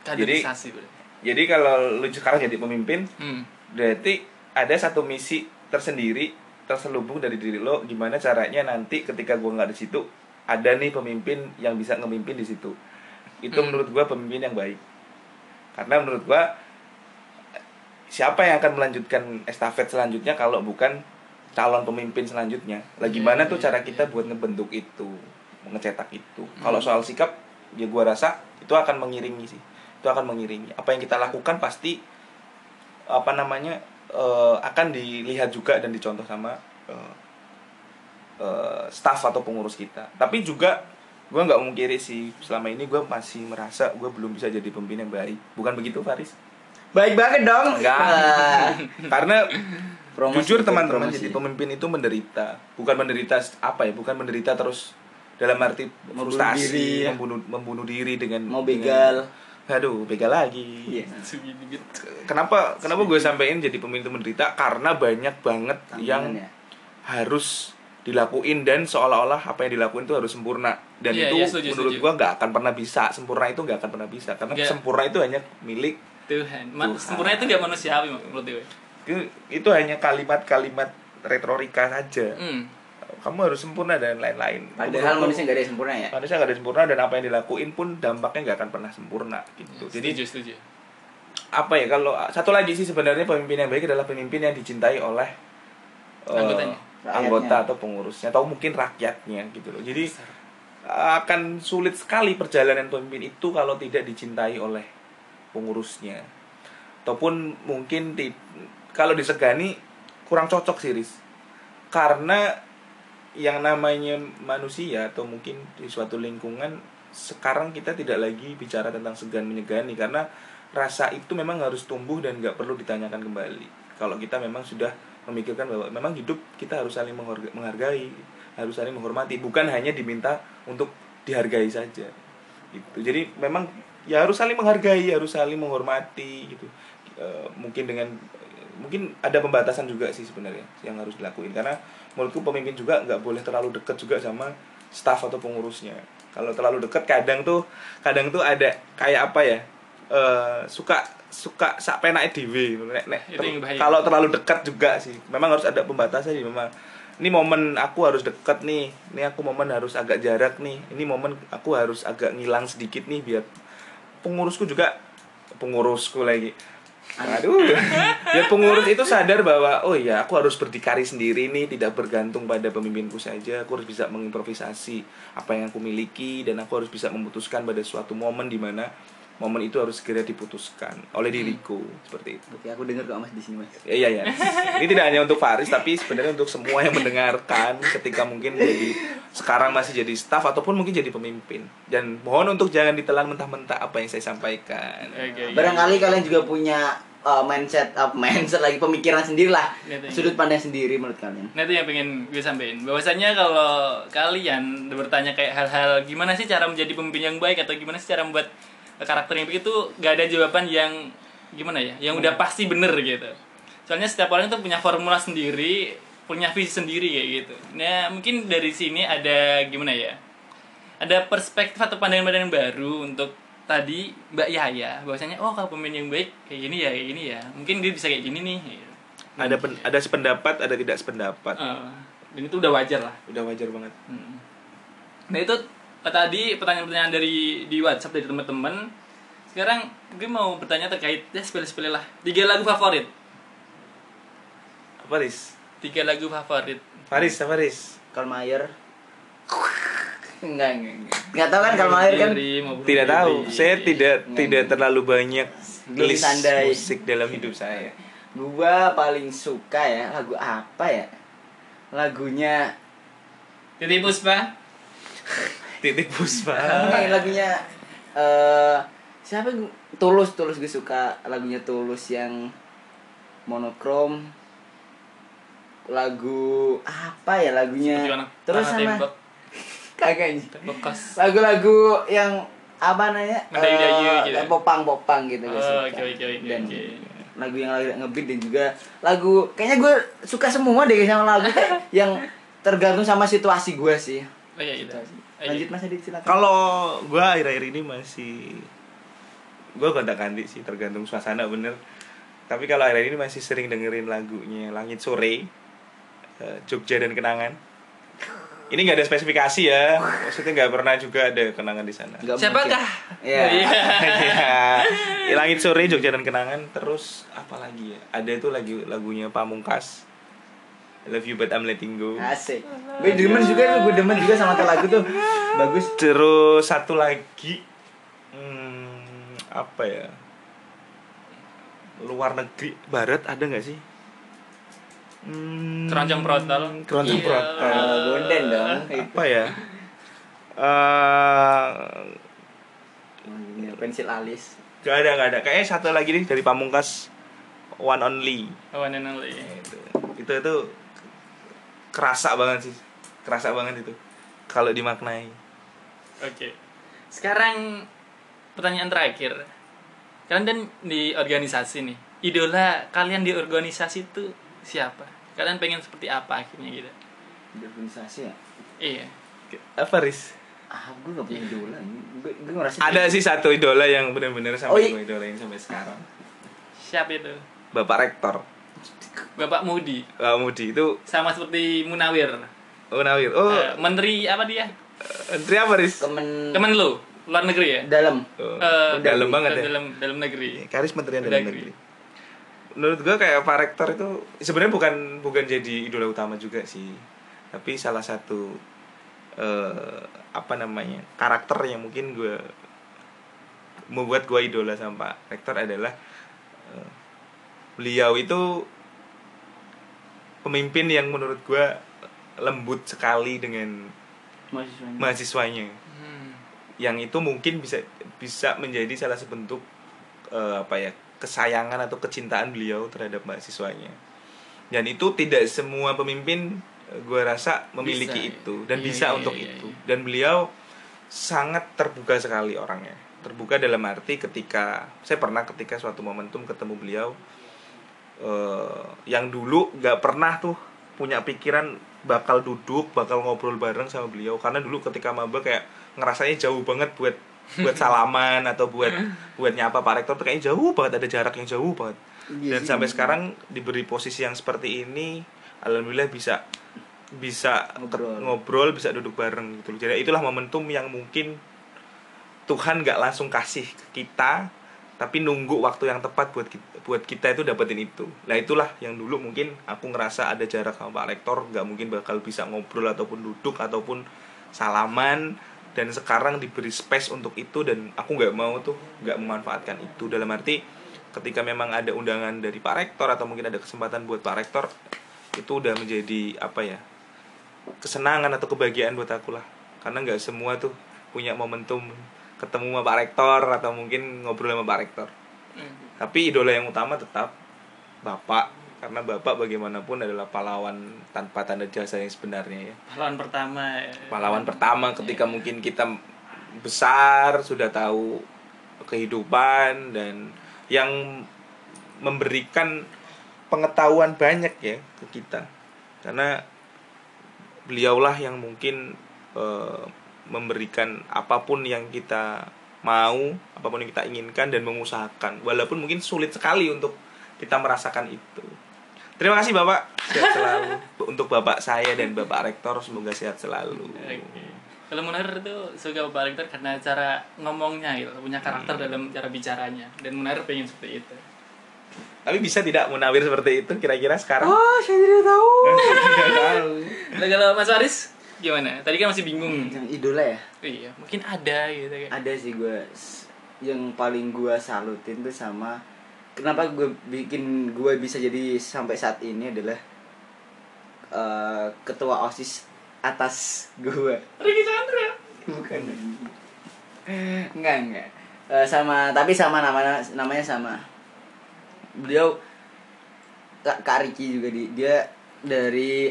Kaderisasi berarti. jadi kalau lu sekarang jadi pemimpin Hmm. berarti ada satu misi tersendiri terselubung dari diri lo gimana caranya nanti ketika gua nggak di situ ada nih pemimpin yang bisa ngemimpin di situ. Itu Hmm. menurut gua pemimpin yang baik. Karena menurut gua siapa yang akan melanjutkan estafet selanjutnya kalau bukan calon pemimpin selanjutnya? Lah gimana tuh cara kita buat ngebentuk itu ngecetak itu? Hmm. kalau soal sikap ya gua rasa itu akan mengiringi sih. Itu akan mengiringi. Apa yang kita lakukan pasti apa namanya eh, akan dilihat juga dan dicontoh sama eh, eh, staff atau pengurus kita. Tapi juga gue nggak mungkiri sih selama ini gue masih merasa gue belum bisa jadi pemimpin yang baik. Bukan begitu Faris? Baik banget dong. enggak. Karena Promosi, jujur teman-teman jadi pemimpin itu menderita. Bukan menderita apa ya bukan menderita terus dalam arti Membunuh frustasi diri, ya. membunuh membunuh diri dengan Mau dengan begal. Aduh bega lagi Iya. Gitu. kenapa kenapa gue sampein jadi pemimpin menderita karena banyak banget yang Tantangan ya. harus dilakuin dan seolah-olah apa yang dilakuin itu harus sempurna dan Iya, itu iya, setuju, menurut gua nggak akan pernah bisa sempurna itu nggak akan pernah bisa karena Nggak. sempurna itu hanya milik Tuhan. Man, Tuhan. sempurna itu gak manusiawi menurut gue. itu, itu hanya kalimat-kalimat retorika saja Hmm. Kamu harus sempurna dan lain-lain. Padahal Menurutku, manusia nggak ada yang sempurna ya. manusia nggak ada sempurna dan apa yang dilakuin pun dampaknya nggak akan pernah sempurna gitu. Jadi setuju, apa ya kalau satu lagi sih sebenarnya pemimpin yang baik adalah pemimpin yang dicintai oleh eh, Anggotanya. anggota atau pengurusnya atau mungkin rakyatnya gitu loh. Jadi akan sulit sekali perjalanan pemimpin itu kalau tidak dicintai oleh pengurusnya. Ataupun mungkin di, kalau disegani kurang cocok sih Riz. Karena yang namanya manusia atau mungkin di suatu lingkungan sekarang kita tidak lagi bicara tentang segan menyegani karena rasa itu memang harus tumbuh dan nggak perlu ditanyakan kembali. Kalau kita memang sudah memikirkan bahwa memang hidup kita harus saling mengharga- menghargai harus saling menghormati bukan hanya diminta untuk dihargai saja gitu. Jadi memang ya harus saling menghargai harus saling menghormati gitu. Eh, mungkin dengan mungkin ada pembatasan juga sih sebenarnya yang harus dilakuin karena menurutku pemimpin juga nggak boleh terlalu dekat juga sama staff atau pengurusnya. Kalau terlalu dekat kadang tuh kadang tuh ada kayak apa ya eh, suka suka sak penak dhewe. Nek nek kalau terlalu dekat juga sih. Memang harus ada pembatasan sih memang. Ini momen aku harus dekat nih ini aku momen harus agak jarak nih ini momen aku harus agak ngilang sedikit nih biar pengurusku juga pengurusku lagi aduh. Biar pengurus itu sadar bahwa oh iya aku harus berdikari sendiri nih tidak bergantung pada pemimpinku saja. Aku harus bisa mengimprovisasi apa yang aku miliki dan aku harus bisa memutuskan pada suatu momen di mana momen itu harus segera diputuskan oleh diriku seperti itu Oke, aku dengar kok Mas di sini, Mas. Ya, iya ya. Ini tidak hanya untuk Faris tapi sebenarnya untuk semua yang mendengarkan ketika mungkin jadi sekarang masih jadi staff ataupun mungkin jadi pemimpin. Dan mohon untuk jangan ditelan mentah-mentah apa yang saya sampaikan. Oke. Barangkali kalian juga punya uh, mindset up mindset lagi pemikiran sendiri lah. Iya, iya. Sudut pandang sendiri menurut kalian. Nah itu yang pengen gue sampein bahwasannya kalau kalian bertanya kayak hal-hal gimana sih cara menjadi pemimpin yang baik atau gimana sih cara membuat karakter yang baik itu gak ada jawaban yang gimana ya yang udah pasti bener gitu soalnya setiap orang itu punya formula sendiri punya visi sendiri kayak gitu nah mungkin dari sini ada gimana ya ada perspektif atau pandangan-pandangan baru untuk tadi Mbak Yaya bahwasanya oh kalau pemimpin yang baik kayak gini ya kayak gini ya mungkin dia bisa kayak gini nih gitu. Ada pen- ada sependapat, ada tidak sependapat. Eh, dan itu udah wajar lah Udah wajar banget. Hmm. Nah itu tadi pertanyaan-pertanyaan dari di WhatsApp dari teman-teman. Sekarang gue mau bertanya terkait ya sepele-sepele lah. Tiga lagu favorit. Faris. Tiga lagu favorit. Faris, Faris. Kalmayer. Enggak, enggak, enggak. Enggak tahu kan Kalmayer kan? Diri maupun Tidak tahu. Saya tidak Nyanyi. tidak terlalu banyak list sandai. musik dalam hidup saya. Gua paling suka ya lagu apa ya? Lagunya Titi Puspa. Titik Puspa. Ini lagunya eh siapa yang- Tulus Tulus gue suka lagunya Tulus yang monokrom lagu apa ya lagunya terus tanah sama kagak kos. lagu-lagu yang apa namanya Mendayu-dayu Eh, gitu. popang popang gitu gue Oh, suka. oke, oke, oke, dan oke. lagu yang lagi ngebeat dan juga lagu kayaknya gue suka semua deh sama lagu yang tergantung sama situasi gue sih Oh iya itu. Lanjut mas Adit silakan Kalau gua akhir-akhir ini masih gua gonta-ganti sih tergantung suasana bener. Tapi kalau akhir ini masih sering dengerin lagunya Langit Sore, eh, Jogja dan Kenangan. Ini nggak ada spesifikasi ya, maksudnya nggak pernah juga ada kenangan di sana. Nggak Siapakah? Iya. Iya. Langit Sore, Jogja dan Kenangan. Terus apa lagi ya? Ada itu lagi lagunya Pamungkas. I love you but I'm letting go. Asik. Gue demen juga tuh, gue demen juga sama lagu tuh. Bagus. Terus satu lagi hmm, apa ya? Luar negeri barat ada nggak sih? Hmm, Keroncong protol. Keroncong Iya. protol. Gonden dong. Apa ya? Eh Ini pensil alis. gak ada gak ada. Kayaknya satu lagi nih dari Pamungkas One Only. One and only. Itu itu, itu kerasa banget sih. Kerasa banget itu. Kalau dimaknai. Oke. Sekarang pertanyaan terakhir. kalian kan di organisasi nih idola kalian di organisasi itu siapa kalian pengen seperti apa akhirnya gitu di organisasi ya iya apa Riz? ah gue gak punya idola gue gue ngerasa Ada sih satu idola yang benar-benar Oh, sampai iya. gue idolain sampai sekarang. siapa itu Bapak Rektor. Bapak Mudi Pak Mudi itu sama seperti Munawir Oh Nawir. Oh, Eh, menteri apa dia Menteri apa Riz? kemen temen lu luar negeri ya dalam Oh, Eh, dalam banget ya. dalam dalam negeri Karis Menteri Dalam Negeri. Negeri. Menurut gue kayak Pak Rektor itu sebenarnya bukan bukan jadi idola utama juga sih. Tapi salah satu eh apa namanya? karakter yang mungkin gue membuat gue idola sama Pak Rektor adalah eh, beliau itu pemimpin yang menurut gue lembut sekali dengan mahasiswanya. mahasiswanya. Hmm. yang itu mungkin bisa bisa menjadi salah satu bentuk eh, apa ya kesayangan atau kecintaan beliau terhadap mahasiswanya. Dan itu tidak semua pemimpin gue rasa memiliki Bisa, itu dan iya, bisa iya, untuk iya, itu. iya. dan beliau sangat terbuka sekali orangnya. Terbuka dalam arti ketika saya pernah ketika suatu momentum ketemu beliau eh, yang dulu nggak pernah tuh punya pikiran bakal duduk bakal ngobrol bareng sama beliau. Karena dulu ketika maba kayak ngerasanya jauh banget buat buat salaman atau buat buat nyapa pak rektor tuh kayaknya jauh banget ada jarak yang jauh banget. Iya dan sampai sekarang diberi posisi yang seperti ini alhamdulillah bisa bisa Ngobrol. ngobrol bisa duduk bareng gitu jadi itulah momentum yang mungkin Tuhan nggak langsung kasih ke kita tapi nunggu waktu yang tepat buat kita, buat kita itu dapetin itu. Nah itulah yang dulu mungkin aku ngerasa ada jarak sama Pak Rektor nggak mungkin bakal bisa ngobrol ataupun duduk ataupun salaman. Dan sekarang diberi space untuk itu dan aku nggak mau tuh nggak memanfaatkan itu. Dalam arti ketika memang ada undangan dari Pak Rektor atau mungkin ada kesempatan buat Pak Rektor itu udah menjadi apa ya kesenangan atau kebahagiaan buat aku lah. Karena nggak semua tuh punya momentum ketemu sama Pak Rektor atau mungkin ngobrol sama Pak Rektor Hmm. tapi idola yang utama tetap Bapak karena Bapak bagaimanapun adalah pahlawan tanpa tanda jasa yang sebenarnya ya pahlawan pertama ya. pahlawan pertama ketika mungkin kita besar sudah tahu kehidupan dan yang memberikan pengetahuan banyak ya ke kita karena beliaulah yang mungkin eh, memberikan apa pun yang kita mau apa pun yang kita inginkan dan mengusahakan. Walaupun mungkin sulit sekali untuk kita merasakan itu. Terima kasih bapak. Sehat selalu. Untuk bapak saya dan bapak rektor semoga sehat selalu. Oke. Kalau Munawir itu suka Bapak Rektor karena cara ngomongnya gitu, punya karakter Hmm. dalam cara bicaranya. Dan Munawir pengen seperti itu. tapi bisa tidak munawir seperti itu kira-kira sekarang? Oh saya tidak tahu. Tidak tahu Nah, kalau Mas Aris gimana? Tadi kan masih bingung. yang idola ya Iya, mungkin ada gitu kan. ada sih gue yang paling gue salutin tuh sama kenapa gue bikin gue bisa jadi sampai saat ini adalah eh, ketua osis atas gue Ricky Chandra. bukan enggak enggak Eh, sama tapi sama nama namanya sama beliau kak kak Riki juga di dia dari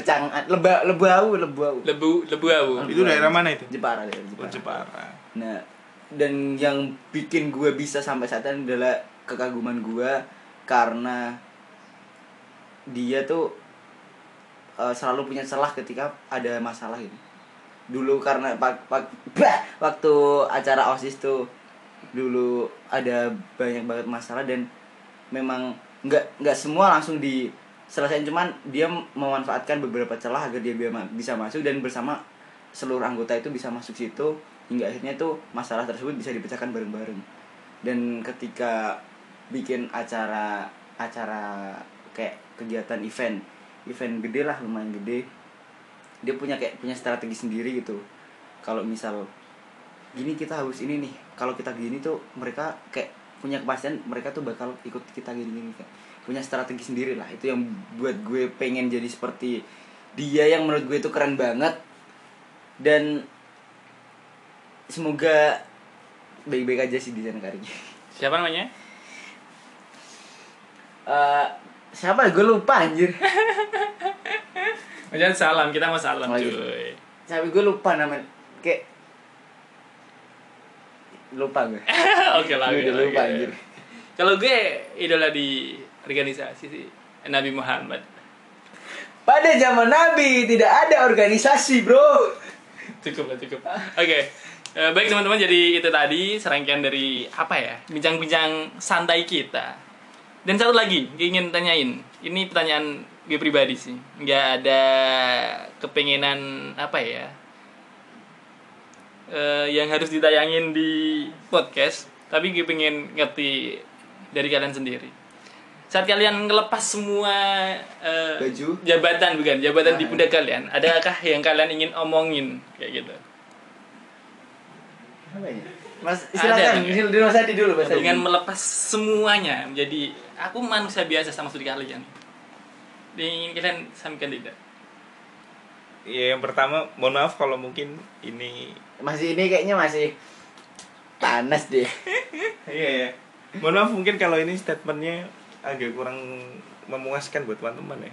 pecangan leba lebau lebau Lebu, lebu abu. itu daerah mana itu Jepara daerah oh, Jepara. Jepara Nah, dan yang bikin gue bisa sampai saat ini adalah kekaguman gue karena dia tuh eh, selalu punya celah ketika ada masalah ini. Dulu karena pak, pak, bah, waktu acara osis tuh dulu ada banyak banget masalah dan memang nggak nggak semua langsung diselesaikan cuman dia memanfaatkan beberapa celah agar dia bisa masuk dan bersama seluruh anggota itu bisa masuk situ hingga akhirnya tuh masalah tersebut bisa dipecahkan bareng-bareng. Dan ketika bikin acara acara kayak kegiatan event event gede lah lumayan gede dia punya kayak punya strategi sendiri gitu. Kalau misal gini kita harus ini nih kalau kita gini tuh mereka kayak punya kepastian mereka tuh bakal ikut kita gini gini kayak punya strategi sendiri lah itu yang buat gue pengen jadi seperti dia yang menurut gue itu keren banget dan semoga baik-baik aja sih di sana karirnya Siapa namanya? Eh, siapa gue lupa anjir Jangan salam, kita mau salam Oh, iya. cuy. tapi gue lupa namanya kayak lupa gue Oke lah. gue udah lupa anjir Kalau gue idola di organisasi sih Nabi Muhammad. pada zaman Nabi tidak ada organisasi bro Cukup lah cukup. Oke. Eh, baik teman-teman jadi itu tadi serangkaian dari apa ya bincang-bincang santai kita. Dan satu lagi gue ingin tanyain. Ini pertanyaan gue pribadi sih. Nggak ada kepengenan apa ya eh, yang harus ditayangin di podcast. Tapi gue pengen ngerti dari kalian sendiri. Saat kalian ngelepas semua eh, Baju? jabatan bukan jabatan di Ah. pundak kalian, adakah yang kalian ingin omongin kayak gitu? apa ya mas silakan di Mas Adi dulu Mas Adi. dengan melepas semuanya menjadi aku manusia biasa sama seperti kalian ingin kalian sampaikan tidak Ya yang pertama, mohon maaf kalau mungkin ini masih ini kayaknya masih panas deh Iya ya. Mohon maaf mungkin kalau ini statementnya agak kurang memuaskan buat teman-teman ya.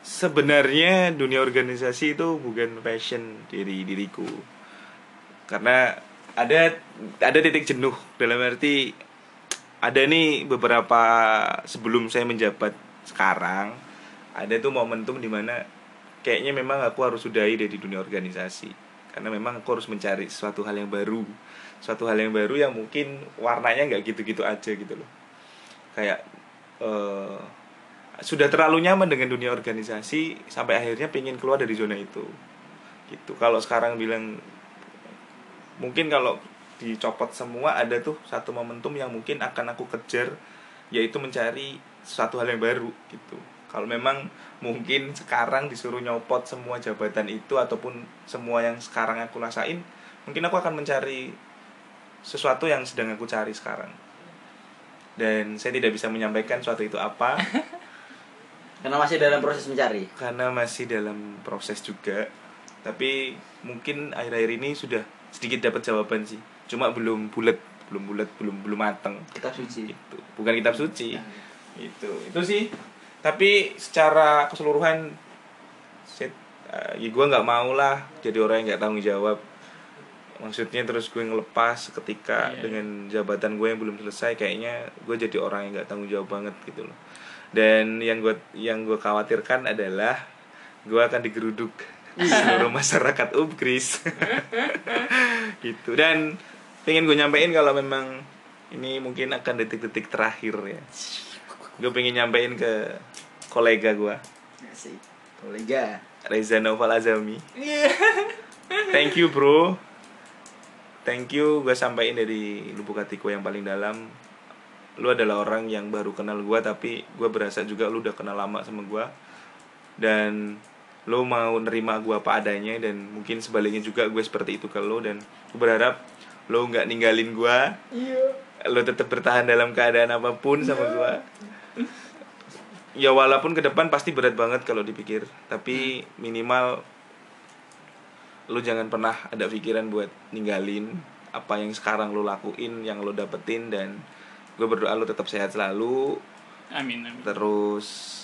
Sebenarnya dunia organisasi itu bukan passion diri diriku. Karena ada ada titik jenuh dalam arti ada nih beberapa sebelum saya menjabat sekarang ada tuh momentum di mana kayaknya memang aku harus sudahi dari dunia organisasi karena memang aku harus mencari sesuatu hal yang baru suatu hal yang baru yang mungkin warnanya nggak gitu-gitu aja gitu loh kayak eh, sudah terlalu nyaman dengan dunia organisasi sampai akhirnya pengen keluar dari zona itu. Gitu. Kalau sekarang bilang mungkin kalau dicopot semua ada tuh satu momentum yang mungkin akan aku kejar yaitu mencari suatu hal yang baru gitu. Kalau memang mungkin sekarang disuruh nyopot semua jabatan itu ataupun semua yang sekarang aku rasain mungkin aku akan mencari sesuatu yang sedang aku cari sekarang dan saya tidak bisa menyampaikan suatu itu apa. Karena masih dalam proses mencari. Karena masih dalam proses juga. Tapi mungkin akhir-akhir ini sudah sedikit dapat jawaban sih. Cuma belum bulat belum bulat belum belum mateng. Kitab suci. Itu bukan kitab suci. Itu itu sih. Tapi secara keseluruhan set uh, ya gue nggak mau lah jadi orang yang nggak tanggung jawab maksudnya terus gue ngelepas ketika Iya. dengan jabatan gue yang belum selesai kayaknya gue jadi orang yang nggak tanggung jawab banget gitu loh. Dan yang gue yang gue khawatirkan adalah gue akan digeruduk seluruh masyarakat Ubkris. Gitu. Dan pengen gue nyampein kalau memang ini mungkin akan detik-detik terakhir ya. Gue pengen nyampein ke kolega gue. Kolega. Reza Noval Azami. Thank you bro thank you gue sampaikan dari lubuk hatiku yang paling dalam. Lu adalah orang yang baru kenal gue tapi gue berasa juga lu udah kenal lama sama gue dan lu mau nerima gue apa adanya dan mungkin sebaliknya juga gue seperti itu ke lu. Dan gue berharap lu nggak ninggalin gue lu tetap bertahan dalam keadaan apa pun sama gue ya walaupun ke depan pasti berat banget kalau dipikir. Tapi minimal lu jangan pernah ada pikiran buat ninggalin apa yang sekarang lu lakuin yang lu dapetin dan gue berdoa lu tetap sehat selalu. Amin amin. Terus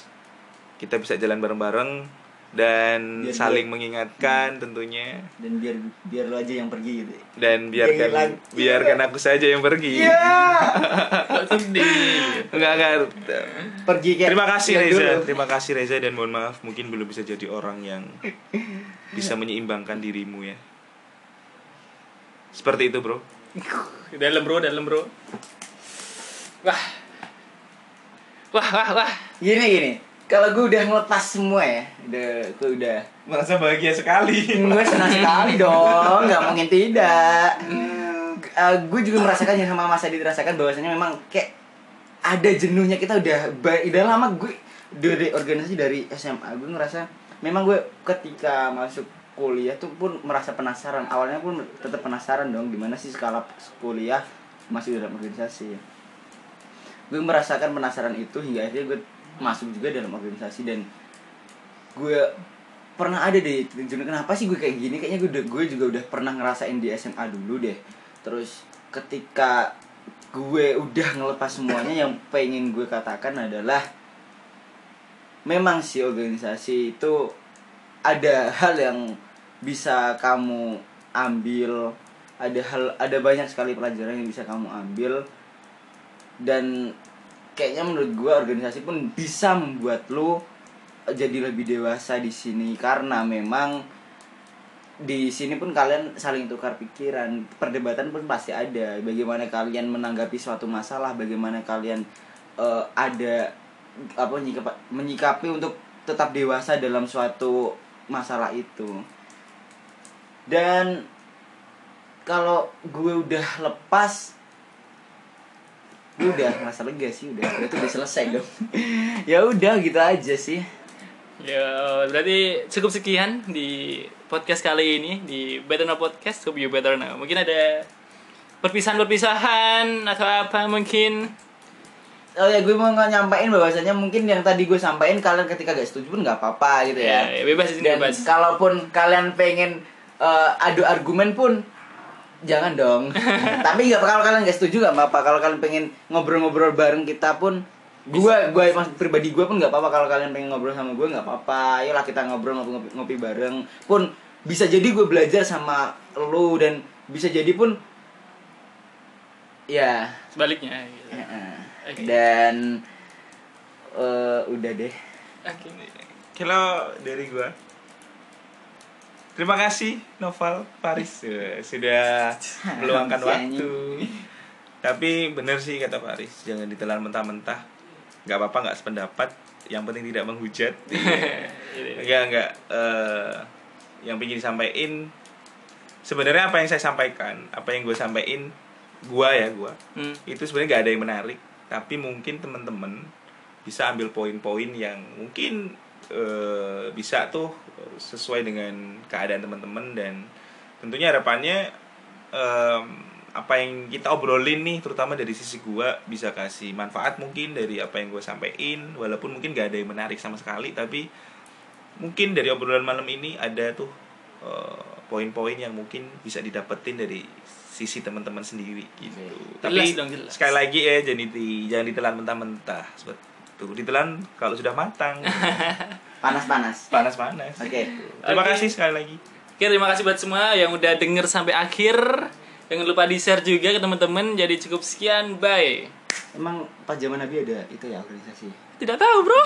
kita bisa jalan bareng-bareng dan Biar saling dia- mengingatkan tentunya. Dan biar biar lo aja yang pergi gitu dan Dia biarkan hilang. biarkan aku saja yang pergi. Kok sedih. Enggak enggak pergi kayak Terima kasih Reza, dulu. terima kasih Reza. Dan mohon maaf mungkin belum bisa jadi orang yang bisa menyeimbangkan dirimu ya. Seperti itu bro. dalam bro. Dalam bro. Wah. Wah wah wah. Gini gini kalau gue udah ngelepas semua ya udah gue udah. Merasa bahagia sekali. gue senang sekali dong nggak mungkin tidak. Eh, gue juga merasakan yang sama Mas Adi dirasakan bahwasanya memang kayak ada jenuhnya kita udah udah lama gue dari organisasi dari SMA gue ngerasa memang gue ketika masuk kuliah tuh pun merasa penasaran. Awalnya pun tetap penasaran dong gimana sih skala kuliah masih dalam organisasi. Gue merasakan penasaran itu hingga akhirnya gue masuk juga dalam organisasi dan gue pernah ada titik jenuh kenapa sih gue kayak gini? Kayaknya gue gue juga udah pernah ngerasain di SMA dulu deh. Terus ketika gue udah ngelepas semuanya yang pengen gue katakan adalah memang sih organisasi itu ada hal yang bisa kamu ambil ada hal ada banyak sekali pelajaran yang bisa kamu ambil. Dan kayaknya menurut gue organisasi pun bisa membuat lu jadi lebih dewasa di sini. Karena memang di sini pun kalian saling tukar pikiran. Perdebatan pun pasti ada. Bagaimana kalian menanggapi suatu masalah bagaimana kalian eh, ada apa menyikap- menyikapi untuk tetap dewasa dalam suatu masalah itu. Dan kalau gue udah lepas gue udah merasa lega sih udah. Itu udah selesai dong. Ya udah gitu aja sih. Ya, berarti cukup sekian di podcast kali ini di Better Now Podcast, Hope You Better Now. Mungkin ada perpisahan-perpisahan atau apa mungkin? Oh ya gue mau nyampain bahwasanya mungkin yang tadi gue sampaikan kalian ketika gak setuju pun nggak apa-apa gitu ya, ya, ya, bebas dan bebas. kalaupun kalian pengen eh, adu argumen pun jangan dong tapi nggak kalau kalian nggak setuju nggak apa-apa kalau kalian pengen ngobrol-ngobrol bareng kita pun gue gue mas pribadi gue pun nggak apa-apa kalau kalian pengen ngobrol sama gue nggak apa-apa ayolah kita ngobrol ngopi, ngopi, ngopi bareng pun bisa jadi gue belajar sama lu dan bisa jadi pun ya Sebaliknya gitu. Heeh. Oke. dan eh, udah deh Oke. Kalau dari gua Terima kasih Noval Paris Eh, sudah meluangkan waktu. Tapi bener sih kata Paris, jangan ditelan mentah-mentah. nggak apa-apa nggak sependapat, yang penting tidak menghujat. Enggak enggak eh yang ingin disampaikan sebenarnya apa yang saya sampaikan, apa yang gue sampaikan gua ya gua Hmm. itu sebenarnya nggak ada yang menarik tapi mungkin teman-teman bisa ambil poin-poin yang mungkin eh, bisa tuh sesuai dengan keadaan teman-teman dan tentunya harapannya em, apa yang kita obrolin nih terutama dari sisi gua bisa kasih manfaat mungkin dari apa yang gue sampaikan walaupun mungkin gak ada yang menarik sama sekali tapi mungkin dari obrolan malam ini ada tuh eh, poin-poin yang mungkin bisa didapetin dari sisi teman-teman sendiri gitu. Jelas Tapi dong, jelas. sekali lagi ya jangan di, jangan ditelan mentah-mentah. Seperti itu. Ditelan kalau sudah matang. panas-panas Panas-panas. oke Terima Oke. kasih sekali lagi. Oke, terima kasih buat semua yang udah denger sampai akhir. Jangan lupa di-share juga ke teman-teman. Jadi cukup sekian, bye. emang pas zaman nabi ada itu ya organisasi Tidak tahu, Bro.